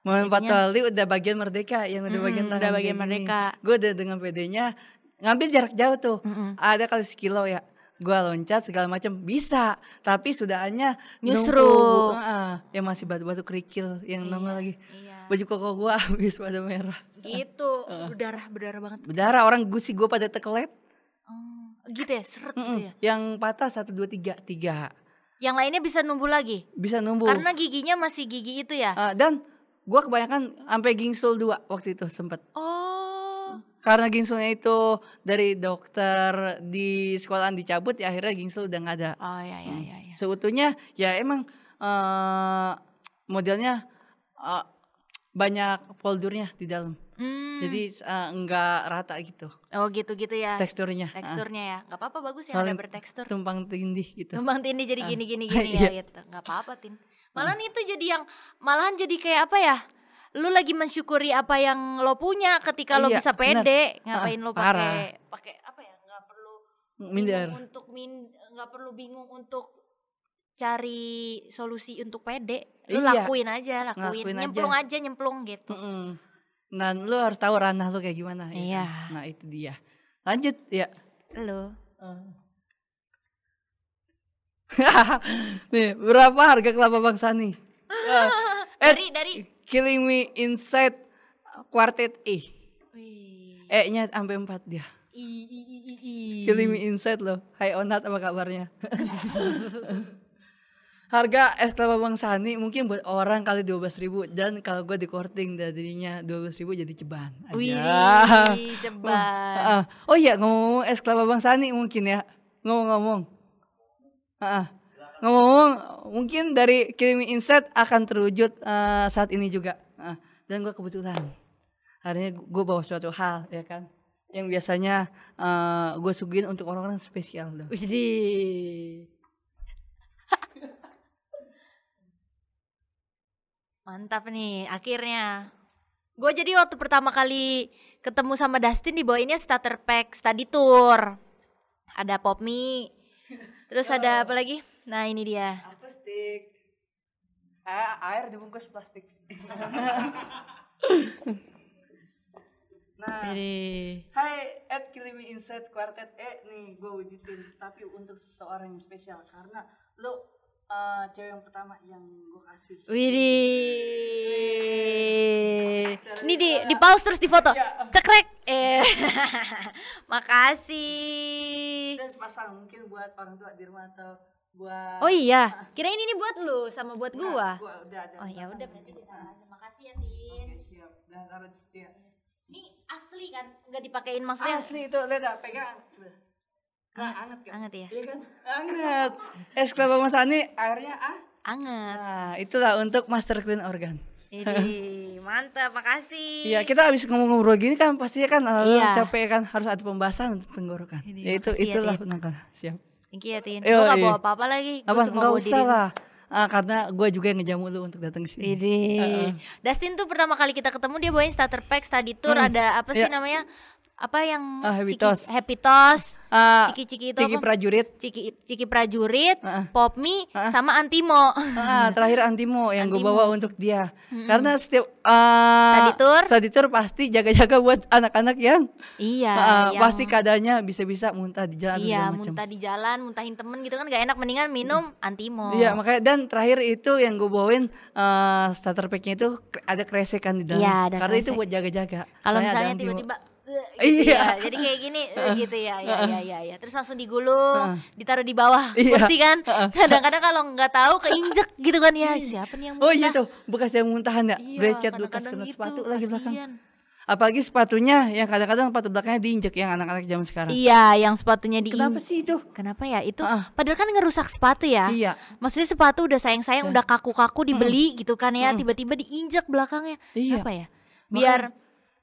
Main Jadinya- tali udah bagian merdeka yang udah bagian tangan udah bagian merdeka. gue udah dengan pedenya ngambil jarak jauh tuh Mm-mm. ada kali sekilo ya gue loncat segala macam bisa tapi sudahannya numpuk. Ah, yang masih batu-batu kerikil yang nongol lagi Iya. baju koko gue [laughs] habis pada merah Gitu, berdarah berdarah banget. berdarah orang gusi gue pada tekelet Oh, gitu ya, seret gitu Mm-mm. ya. yang patah satu dua tiga tiga Yang lainnya bisa numbuh lagi. bisa numbuh Karena giginya masih gigi itu ya. Ah, dan gue kebanyakan sampai gingsul dua waktu itu sempet Oh. Karena gingsulnya itu dari dokter di sekolahan dicabut ya akhirnya gingsul udah nggak ada Oh ya ya ya ya. seutuhnya ya emang eh modelnya eh, banyak poldurnya di dalam Hmm. jadi eh, nggak rata gitu oh gitu-gitu ya. teksturnya Ah, Teksturnya ya. nggak apa-apa bagus ya Saling ada bertekstur. tumpang tindih gitu Tumpang tindih jadi Ah. gini gini [laughs] gini ya Iya. gitu. nggak apa-apa tin. Malahan itu jadi yang malahan jadi kayak apa ya? Lu lagi mensyukuri apa yang lo punya ketika lo Iya, bisa benar. pede. Ngapain lo parah. pakai pakai apa ya? nggak perlu minder bingung untuk min nggak perlu bingung untuk cari solusi untuk pede. Lu Iya. lakuin aja, lakuin. Ngelakuin aja. nyemplung aja, nyemplung gitu. Mm-mm. dan lu harus tahu ranah lu kayak gimana ya Iya. nah itu dia lanjut ya Lo. [laughs] nih berapa harga kelapa bang Sani [laughs] Eh, Dari dari Killing Me Inside Quartet E. Wih. E nya sampai 4 dia. I, i, i, i, i. Killing Me Inside loh. Hai Onat apa kabarnya? [laughs] Harga es kelapa Bang Sani mungkin buat orang kali 12 ribu Dan kalau gue di korting darinya 12 ribu jadi ceban. Aja. Wih, ceban. [laughs] Ah, Oh iya ngomong es kelapa Bang Sani mungkin ya. Ngomong-ngomong. Ah, Ngomong-ngomong mungkin dari Me Inside akan terwujud eh, saat ini juga Ah, Dan gue kebetulan Hari ini gue bawa suatu hal ya kan Yang biasanya eh, gue suguhin untuk orang-orang spesial dong Widih. [laughs] Mantap nih, akhirnya. Gue jadi waktu pertama kali ketemu sama Dustin dibawainnya starter pack study tour. Ada pop mie. Terus ada apa lagi? Nah, ini dia. Plastik Air dibungkus plastik Nah. Hai, at Killing Me Inside Quartet E nih gue wujudin tapi untuk seseorang yang spesial karena lo eh, cewek yang pertama yang gue kasih. Widih. Ini di di pause terus di foto. Ya. Cekrek. Eh. [laughs] Makasih. Dan sepasang mungkin buat orang tua di rumah atau buat. Oh iya, kirain ini buat lu sama buat Nah, gua. gua udah ada. Oh ya udah berarti kita aja. Makasih ya Tin. Oke siap. Dan situ ya. Ini asli kan? Nggak dipakein maksudnya? Asli itu lihat pegang. Nah, anget kan? Anget ya? Iya kan? Anget. Es kelapa Mas Ani airnya ah. Anget. Nah, itulah untuk master clean organ. Ini mantap, makasih. Iya, kita habis ngomong-ngobrol gini kan pastinya kan uh, Iya. capek kan harus ada pembahasan untuk tenggorokan. Ini, Ya itu ya, itulah Tin. penangkal. Siap. Thank you ya Tin. Yo, Gua nggak iya. bawa apa-apa lagi. Gua Apa cuma enggak bawa usah diri lah. Ah, karena gue juga yang ngejamu lu untuk datang ke sini. Ini. Dustin tuh pertama kali kita ketemu dia bawain starter pack study tour Hmm, ada apa sih iya. namanya? Apa yang Ah, Happy Ciki-. Happy Toast, Ah, Ciki-ciki itu Ciki apa? prajurit. Ciki Ciki Prajurit, Heeh. Pop Mie, Heeh. sama Antimo. Ah, terakhir Antimo yang gue bawa untuk dia. Karena setiap uh, study tour pasti jaga-jaga buat anak-anak yang iya, ah, yang- pasti keadaannya bisa-bisa muntah di jalan Iya, muntah di jalan, muntahin temen gitu kan gak enak mendingan minum Antimo. Iya makanya dan terakhir itu yang gue bawain eh, starter packnya itu ada kresekan di dalam. Iya, ada Karena itu kresek. buat jaga-jaga. Kalau misalnya tiba-tiba gitu Iya. ya. Jadi kayak gini [laughs] eh, gitu ya. Ya ya ya ya. Terus langsung digulung, ditaruh di bawah [laughs] Iya. kursi kan. [laughs] Kadang-kadang kalau nggak tahu keinjek gitu kan ya. Siapa nih yang Oh iya muntah? tuh bekas yang muntahan ya, Iya, becet bekas kena gitu, sepatu lagi belakang. Apalagi sepatunya yang kadang-kadang sepatu belakangnya diinjek yang anak-anak zaman sekarang. Iya, yang sepatunya di Kenapa sih itu? Kenapa ya? Itu Ah. padahal kan ngerusak sepatu ya. Iya. Maksudnya sepatu udah sayang-sayang, udah kaku-kaku dibeli gitu kan ya, tiba-tiba diinjek belakangnya. Iya. Apa ya? Biar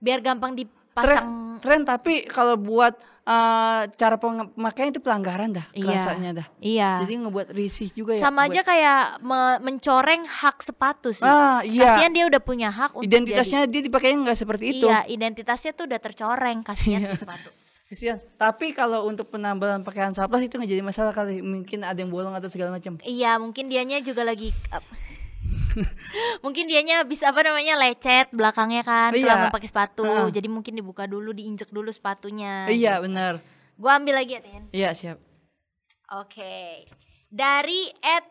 biar gampang Tren, dipasang. tren tapi kalau buat eh, cara pemakaian itu pelanggaran dah, Iya. kerasanya dah. Iya. Jadi ngebuat risih juga ya. Sama buat- aja kayak me- mencoreng hak sepatu sih. Ah iya. Kasihan dia udah punya hak untuk Identitasnya dia dipakainya nggak seperti jadi, itu. Iya, identitasnya tuh udah tercoreng kasihan si sepatu. [laughs] Kesian. Tapi kalau untuk penambalan pakaian surplus itu nggak jadi masalah kali. Mungkin ada yang bolong atau segala macam. Iya, mungkin dianya juga lagi ap- [laughs] mungkin dianya bisa apa namanya lecet belakangnya kan Iya. selama pakai sepatu. Heeh. Jadi mungkin dibuka dulu, diinjek dulu sepatunya. Iya benar. Gua ambil lagi ya, Tin. Iya siap. Oke. Dari at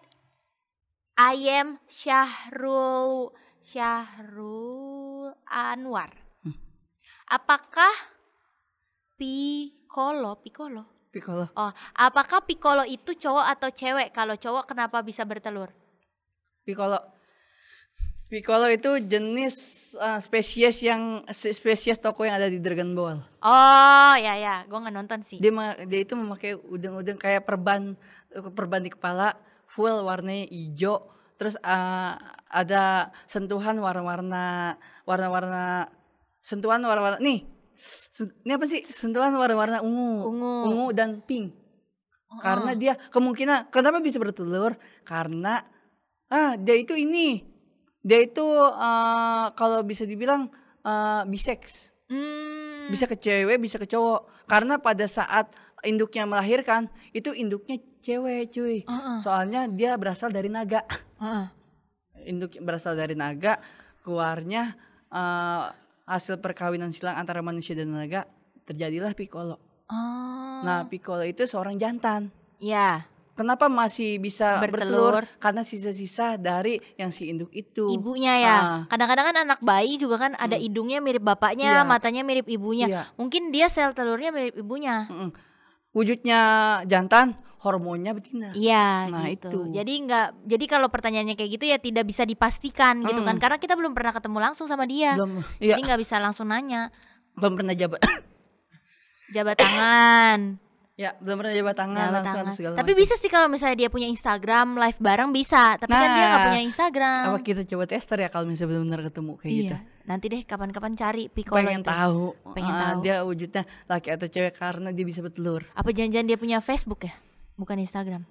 Ayem Syahrul Syahrul Anwar. Hmm. Apakah Piccolo, Piccolo? Piccolo. Oh, apakah Piccolo itu cowok atau cewek? Kalau cowok kenapa bisa bertelur? Piccolo. Piccolo itu jenis uh, spesies yang spesies toko yang ada di Dragon Ball. Oh, ya ya, gua nggak nonton sih. Dia dia itu memakai udang-udang kayak perban perban di kepala full warnanya hijau. Terus uh, ada sentuhan warna-warna warna-warna sentuhan warna-warna nih ini apa sih? Sentuhan warna-warna ungu. Ungu. dan pink. Karena dia kemungkinan kenapa bisa bertelur? Karena ah dia itu ini dia itu uh, kalau bisa dibilang uh, bisex Hmm, bisa ke cewek bisa ke cowok. Karena pada saat induknya melahirkan itu induknya cewek cuy. Heeh. soalnya dia berasal dari naga. Heeh. induk berasal dari naga keluarnya eh, hasil perkawinan silang antara manusia dan naga terjadilah Piccolo. Oh, nah Piccolo itu seorang jantan. Ya, kenapa masih bisa Bertelur. bertelur, karena sisa-sisa dari yang si induk itu ibunya ya. Ah. Kadang-kadang kan anak bayi juga kan ada hidungnya mirip bapaknya, Iya. matanya mirip ibunya. Iya. Mungkin dia sel telurnya mirip ibunya. Mm-mm. wujudnya jantan hormonnya betina Iya Nah, gitu. itu. Jadi nggak jadi kalau pertanyaannya kayak gitu ya tidak bisa dipastikan gitu kan Mm. karena kita belum pernah ketemu langsung sama dia. belum iya Jadi nggak bisa langsung nanya. belum pernah jabat Jabat tangan. [laughs] Ya, belum pernah jabat tangan jabat langsung tangan. segala Tapi macam. bisa sih kalau misalnya dia punya Instagram live bareng bisa. Tapi kan dia nggak Nah, punya Instagram. Apa kita coba tester ya kalau misalnya benar-benar ketemu kayak iya. gitu. Nanti deh kapan-kapan cari Piccolo Pengen itu. tahu. Pengen ah, tahu. Dia wujudnya laki atau cewek karena dia bisa bertelur. Apa jangan-jangan dia punya Facebook ya? Bukan Instagram.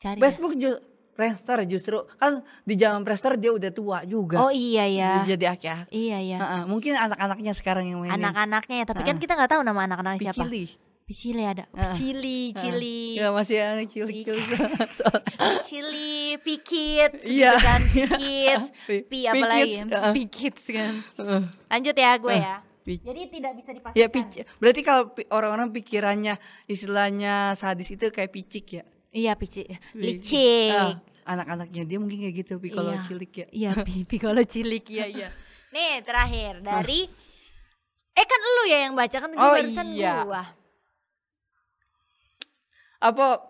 Cari. ya. Facebook ju Prester justru kan di zaman Prester dia udah tua juga. Oh iya ya. Dia jadi aki-aki. Iya ya. Ah, ah, mungkin anak-anaknya sekarang yang mainin. Anak-anaknya ya, tapi kan kita nggak tahu nama anak-anaknya siapa. Picili. Picili ada. Picili, Cili. Ya masih anak cilik-cilik. [laughs] Soal- Chili, Pikits, [laughs] Iya. gitu kan, Pikits, Pi- apa lagi? Uh. Pikits kan. Lanjut ya gue ya. Jadi tidak bisa dipastikan. Ya pic berarti kalau orang-orang pikirannya istilahnya sadis itu kayak picik ya. Iya, Pici. Licik. Ah, anak-anaknya dia mungkin kayak gitu Piccolo Iya. cilik ya. Iya, Pi- [laughs] Piccolo cilik iya iya. Nih, terakhir dari Eh kan lu ya yang baca kan gue Oh, barusan iya. gua. Apa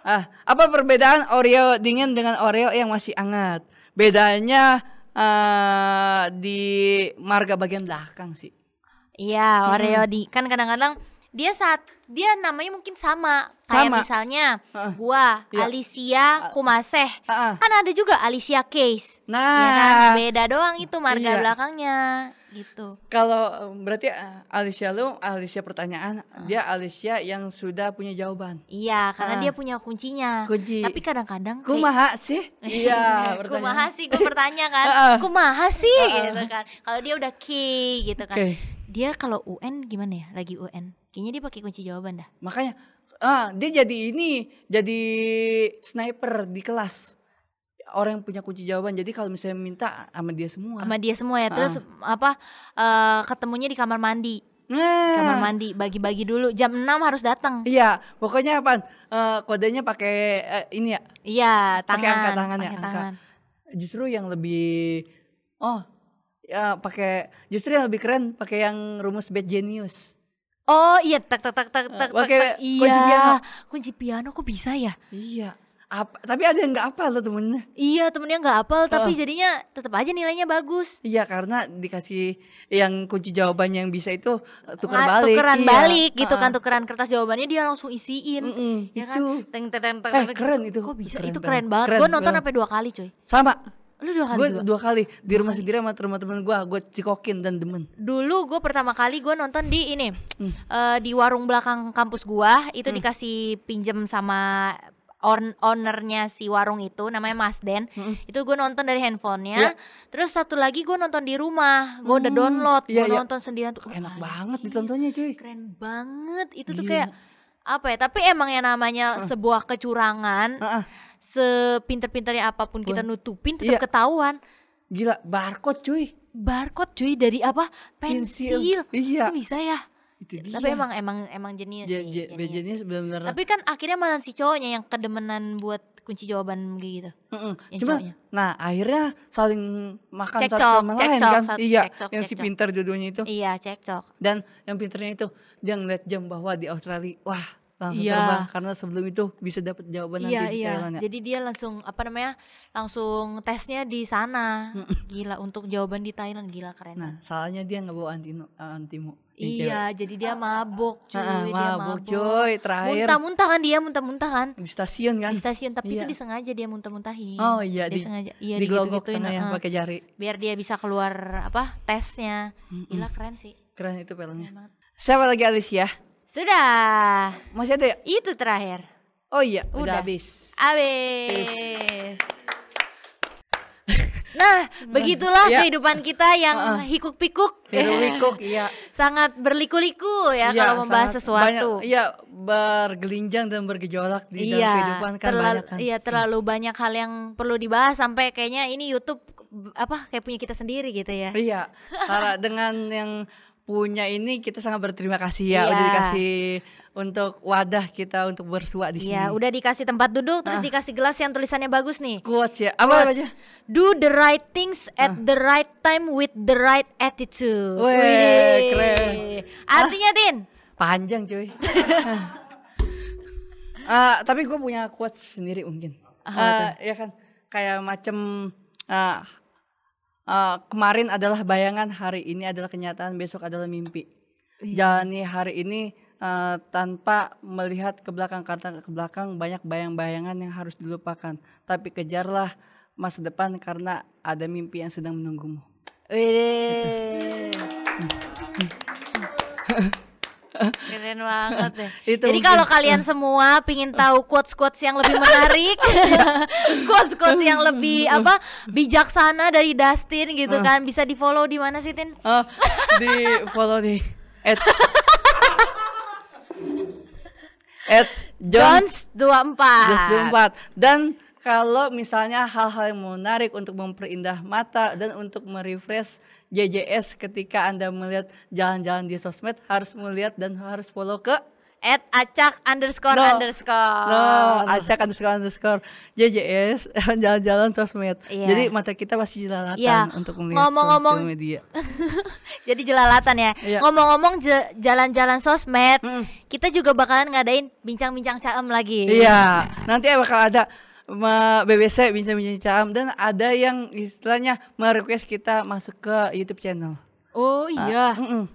Ah, apa perbedaan Oreo dingin dengan Oreo yang masih hangat? Bedanya eh, di marga bagian belakang sih. Iya, Oreo di kan kadang-kadang dia saat dia namanya mungkin sama kayak Sama. misalnya Heeh. gua Iya. Alicia Kumaseh Ah, ah. kan ada juga Alicia Case Nah, ya kan beda doang itu marga Iya. belakangnya gitu kalau berarti eh, Alicia lu Alicia pertanyaan, Ah. dia Alicia yang sudah punya jawaban. iya karena Ah. dia punya kuncinya Kunci. tapi kadang-kadang [laughs] Kumaha sih? Iya, kumaha sih gue bertanya kan [laughs] Heeh. kumaha sih gitu kan kalau dia udah key gitu kan Oke. dia kalau UN gimana ya lagi UN kayaknya dia pakai kunci jawaban dah Makanya ah dia jadi ini, jadi sniper di kelas. Orang yang punya kunci jawaban. Jadi kalau misalnya minta sama dia semua. sama dia semua ya terus apa eh, ketemunya di kamar mandi Nah. kamar mandi bagi-bagi dulu jam 6 harus datang Iya, pokoknya apa? kodenya pakai eh, ini ya. iya tangan Pakai angkat tangan ya, angka. tangan. Justru yang lebih oh ya pakai justru yang lebih keren pakai yang rumus bad genius. Oh iya tak tak tak tak tak tak, pakai tak. kunci iya piano. kunci piano kok bisa ya Iya. Apa, tapi ada yang nggak apa loh temennya. iya temennya nggak apel tapi jadinya tetap aja nilainya bagus Iya karena dikasih yang kunci jawaban yang bisa itu eh, tukar Nga- balik. tukeran iya. balik gitu kan Ah, tukeran kertas jawabannya dia langsung isiin mm-mm, ya kan itu. teng teng teng teng, Eh, keren itu. kok bisa Keren itu banget. keren banget Keren gue nonton banget. sampai dua kali coy Sama. Lu dua kali Gue dua kali di rumah sendiri sama teman-teman gue, gue cikokin dan demen. dulu gue pertama kali gue nonton di ini Hmm. eh, di warung belakang kampus gua itu dikasih pinjem sama on ownernya si warung itu namanya Mas Den Mm-mm. itu gue nonton dari handphonenya Iya. terus satu lagi gue nonton di rumah gue udah Hmm, download iya, gue iya. nonton sendirian tuh Enak banget ditontonnya cuy. keren banget itu tuh Gila. kayak apa ya tapi emang yang namanya sebuah kecurangan ah. Sepinter-pinternya apa pun kita nutupin tetap Iya. ketahuan Gila, barcode cuy. barcode cuy dari apa pensil, Iya. Kok bisa ya Itu dia. tapi emang emang emang jenius Ja- sih ja- jenius. jadinya benar-benar. Tapi kan akhirnya malah si cowoknya yang kedemenan buat kunci jawaban kayak gitu. Mm-mm. yang Cuma, cowoknya. nah akhirnya saling makan satu Cekcok, sama lain cekcok, kan. satu- Iya, cekcok, yang si pintar dua-duanya itu. Iya, cekcok. Dan yang pinternya itu dia ngeliat jam bahwa di Australia, wah langsung Iya. terbang karena sebelum itu bisa dapat jawaban Iya, nanti di iya. Thailand ya. Jadi dia langsung apa namanya? Langsung tesnya di sana. Gila untuk jawaban di Thailand gila keren. Nah, salahnya dia nggak bawa antino, antimu. yang iya, jadi dia mabok cuy, cewek. Ah, dia mabuk, mabok. cuy, terakhir Muntah-muntah kan dia, muntah-muntah kan di stasiun kan. di stasiun, tapi Iya. itu disengaja dia muntah-muntahin. Oh iya dia di sengaja. Iya, di glogok digitu-gituin, tengah heeh. pakai jari. biar dia bisa keluar apa tesnya. Gila keren sih. Keren itu filmnya. Siapa lagi Alicia? Sudah. Masih ada ya? Itu terakhir. Oh iya, udah, Udah. habis. Abis. Nah, begitulah Iya. kehidupan kita yang hikuk-pikuk, Hiruk-pikuk, [laughs] iya. sangat berliku-liku ya Iya, kalau membahas sangat sesuatu. Banyak, iya, bergelinjang dan bergejolak di dalam Iya, kehidupan kan terlalu, banyak kan. iya terlalu banyak hal yang perlu dibahas sampai kayaknya ini YouTube apa kayak punya kita sendiri gitu ya. Iya, karena dengan yang punya ini kita sangat berterima kasih ya udah Iya. dikasih untuk wadah kita untuk bersua di sini. Iya, udah dikasih tempat duduk, terus dikasih gelas yang tulisannya bagus nih. Quotes ya. Apa aja? Do the right things at the right time with the right attitude. Widih. keren. Artinya, Tin? Panjang cuy. [laughs] Ah, tapi gue punya quotes sendiri mungkin. Ah, ya kan kayak macem ah, ah, kemarin adalah bayangan, hari ini adalah kenyataan, besok adalah mimpi. Jalani hari ini ah, tanpa melihat ke belakang karena ke belakang banyak bayang-bayangan yang harus dilupakan. Tapi kejarlah masa depan karena ada mimpi yang sedang menunggumu. Widih. [laughs] Keren banget deh. [laughs] Itu Jadi kalau kalian semua pingin tahu quotes-quotes yang lebih menarik, [laughs] [laughs] quotes-quotes yang lebih apa bijaksana dari Dustin gitu kan, bisa di follow di mana sih Tin? Oh, di follow di at at Jones Jones 24. Jones 24 dan kalau misalnya hal-hal yang menarik untuk memperindah mata dan untuk merefresh JJS ketika Anda melihat jalan-jalan di sosmed harus melihat dan harus follow ke At acak underscore No. underscore. No, acak underscore underscore JJS [laughs] jalan-jalan sosmed. Iya. Jadi mata kita pasti jelalatan Iya. untuk melihat Ngomong-ngomong- media. [laughs] Jadi jelalatan ya. Iya. Ngomong-ngomong jalan-jalan sosmed, Mm. kita juga bakalan ngadain bincang-bincang caem lagi. Iya, nanti bakal ada BBC bincang-bincang cam dan ada yang istilahnya merequest kita masuk ke YouTube channel. Oh iya. Mm-mm.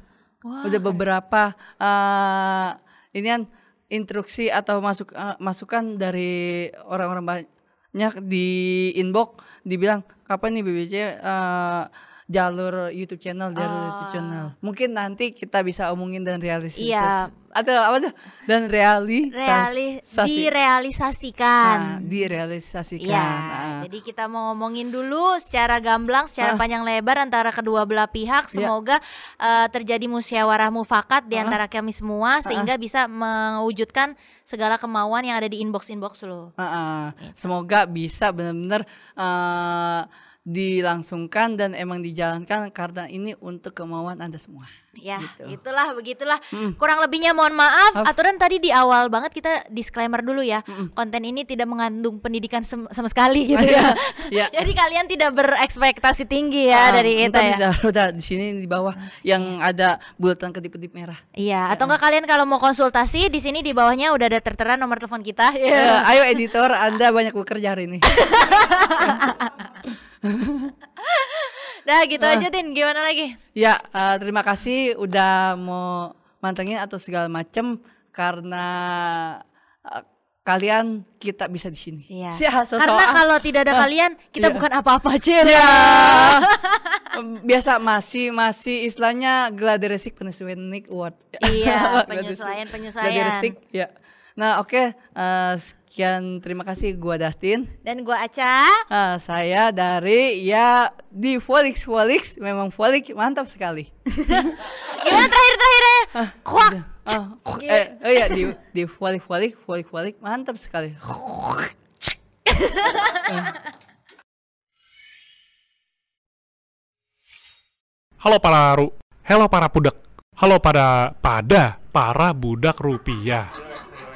Wah, udah beberapa eh ini kan instruksi atau masuk eh, masukan dari orang-orang banyak di inbox dibilang kapan nih BBC eh, jalur YouTube channel jalur YouTube channel mungkin nanti kita bisa omongin dan realisasi Iya. atau apa tuh dan reali Reali sasi- direalisasikan. Nah, direalisasikan Iya, Ah. jadi kita mau ngomongin dulu secara gamblang, secara Ah. panjang lebar antara kedua belah pihak. Iya. Semoga eh, terjadi musyawarah mufakat di Ah. antara kami semua sehingga bisa mewujudkan segala kemauan yang ada di inbox-inbox lo. Ah, ah. Semoga bisa benar-benar eh, dilangsungkan dan emang dijalankan karena ini untuk kemauan Anda semua. Ya, Gitu. itulah begitulah. Mm. Kurang lebihnya mohon maaf. Maaf. Aturan tadi di awal banget kita disclaimer dulu ya. Mm-mm. Konten ini tidak mengandung pendidikan sem- sama sekali gitu Iya, ya. iya. [laughs] [laughs] Jadi kalian tidak berekspektasi tinggi ya Ah, dari kita ya. dalam- udah di sini di bawah yang ada bulatan kedip-kedip merah. Iya, atau enggak kalian kalau mau konsultasi di sini di bawahnya udah ada tertera nomor telepon kita. Eh, [laughs] ayo editor, Anda banyak bekerja hari ini. [laughs] Nah, gitu aja Tin. Gimana lagi? ya, eh, terima kasih udah mau mantengin atau segala macem karena eh, kalian kita bisa di sini. Iya. Sia, Karena kalau tidak ada kalian, kita Iya. bukan apa-apa, Cil. [laughs] Ya. Biasa masih masih istilahnya gladiresik penyesuaian Nick Award. Iya, [laughs] Gladiresik. penyesuaian-penyesuaian. Gladiresik, ya. Nah, oke, eh, sekian terima kasih gua Dustin. Dan gua Aca. Eh, saya dari ya di Volix Volix memang Volix mantap sekali. [laughs] Gimana terakhir-terakhirnya? Kuak. Oh, eh, oh ya di di Volix Volix Volix Volix mantap sekali. [laughs] Halo para ru, halo para budak, halo pada pada para budak rupiah,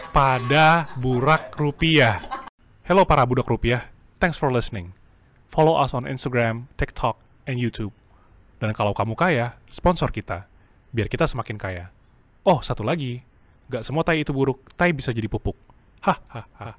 pada burak rupiah. Hello para budak rupiah, thanks for listening. Follow us on Instagram, TikTok, and YouTube. Dan kalau kamu kaya, sponsor kita, biar kita semakin kaya. Oh, satu lagi, gak semua tai itu buruk, tai bisa jadi pupuk. Hahaha.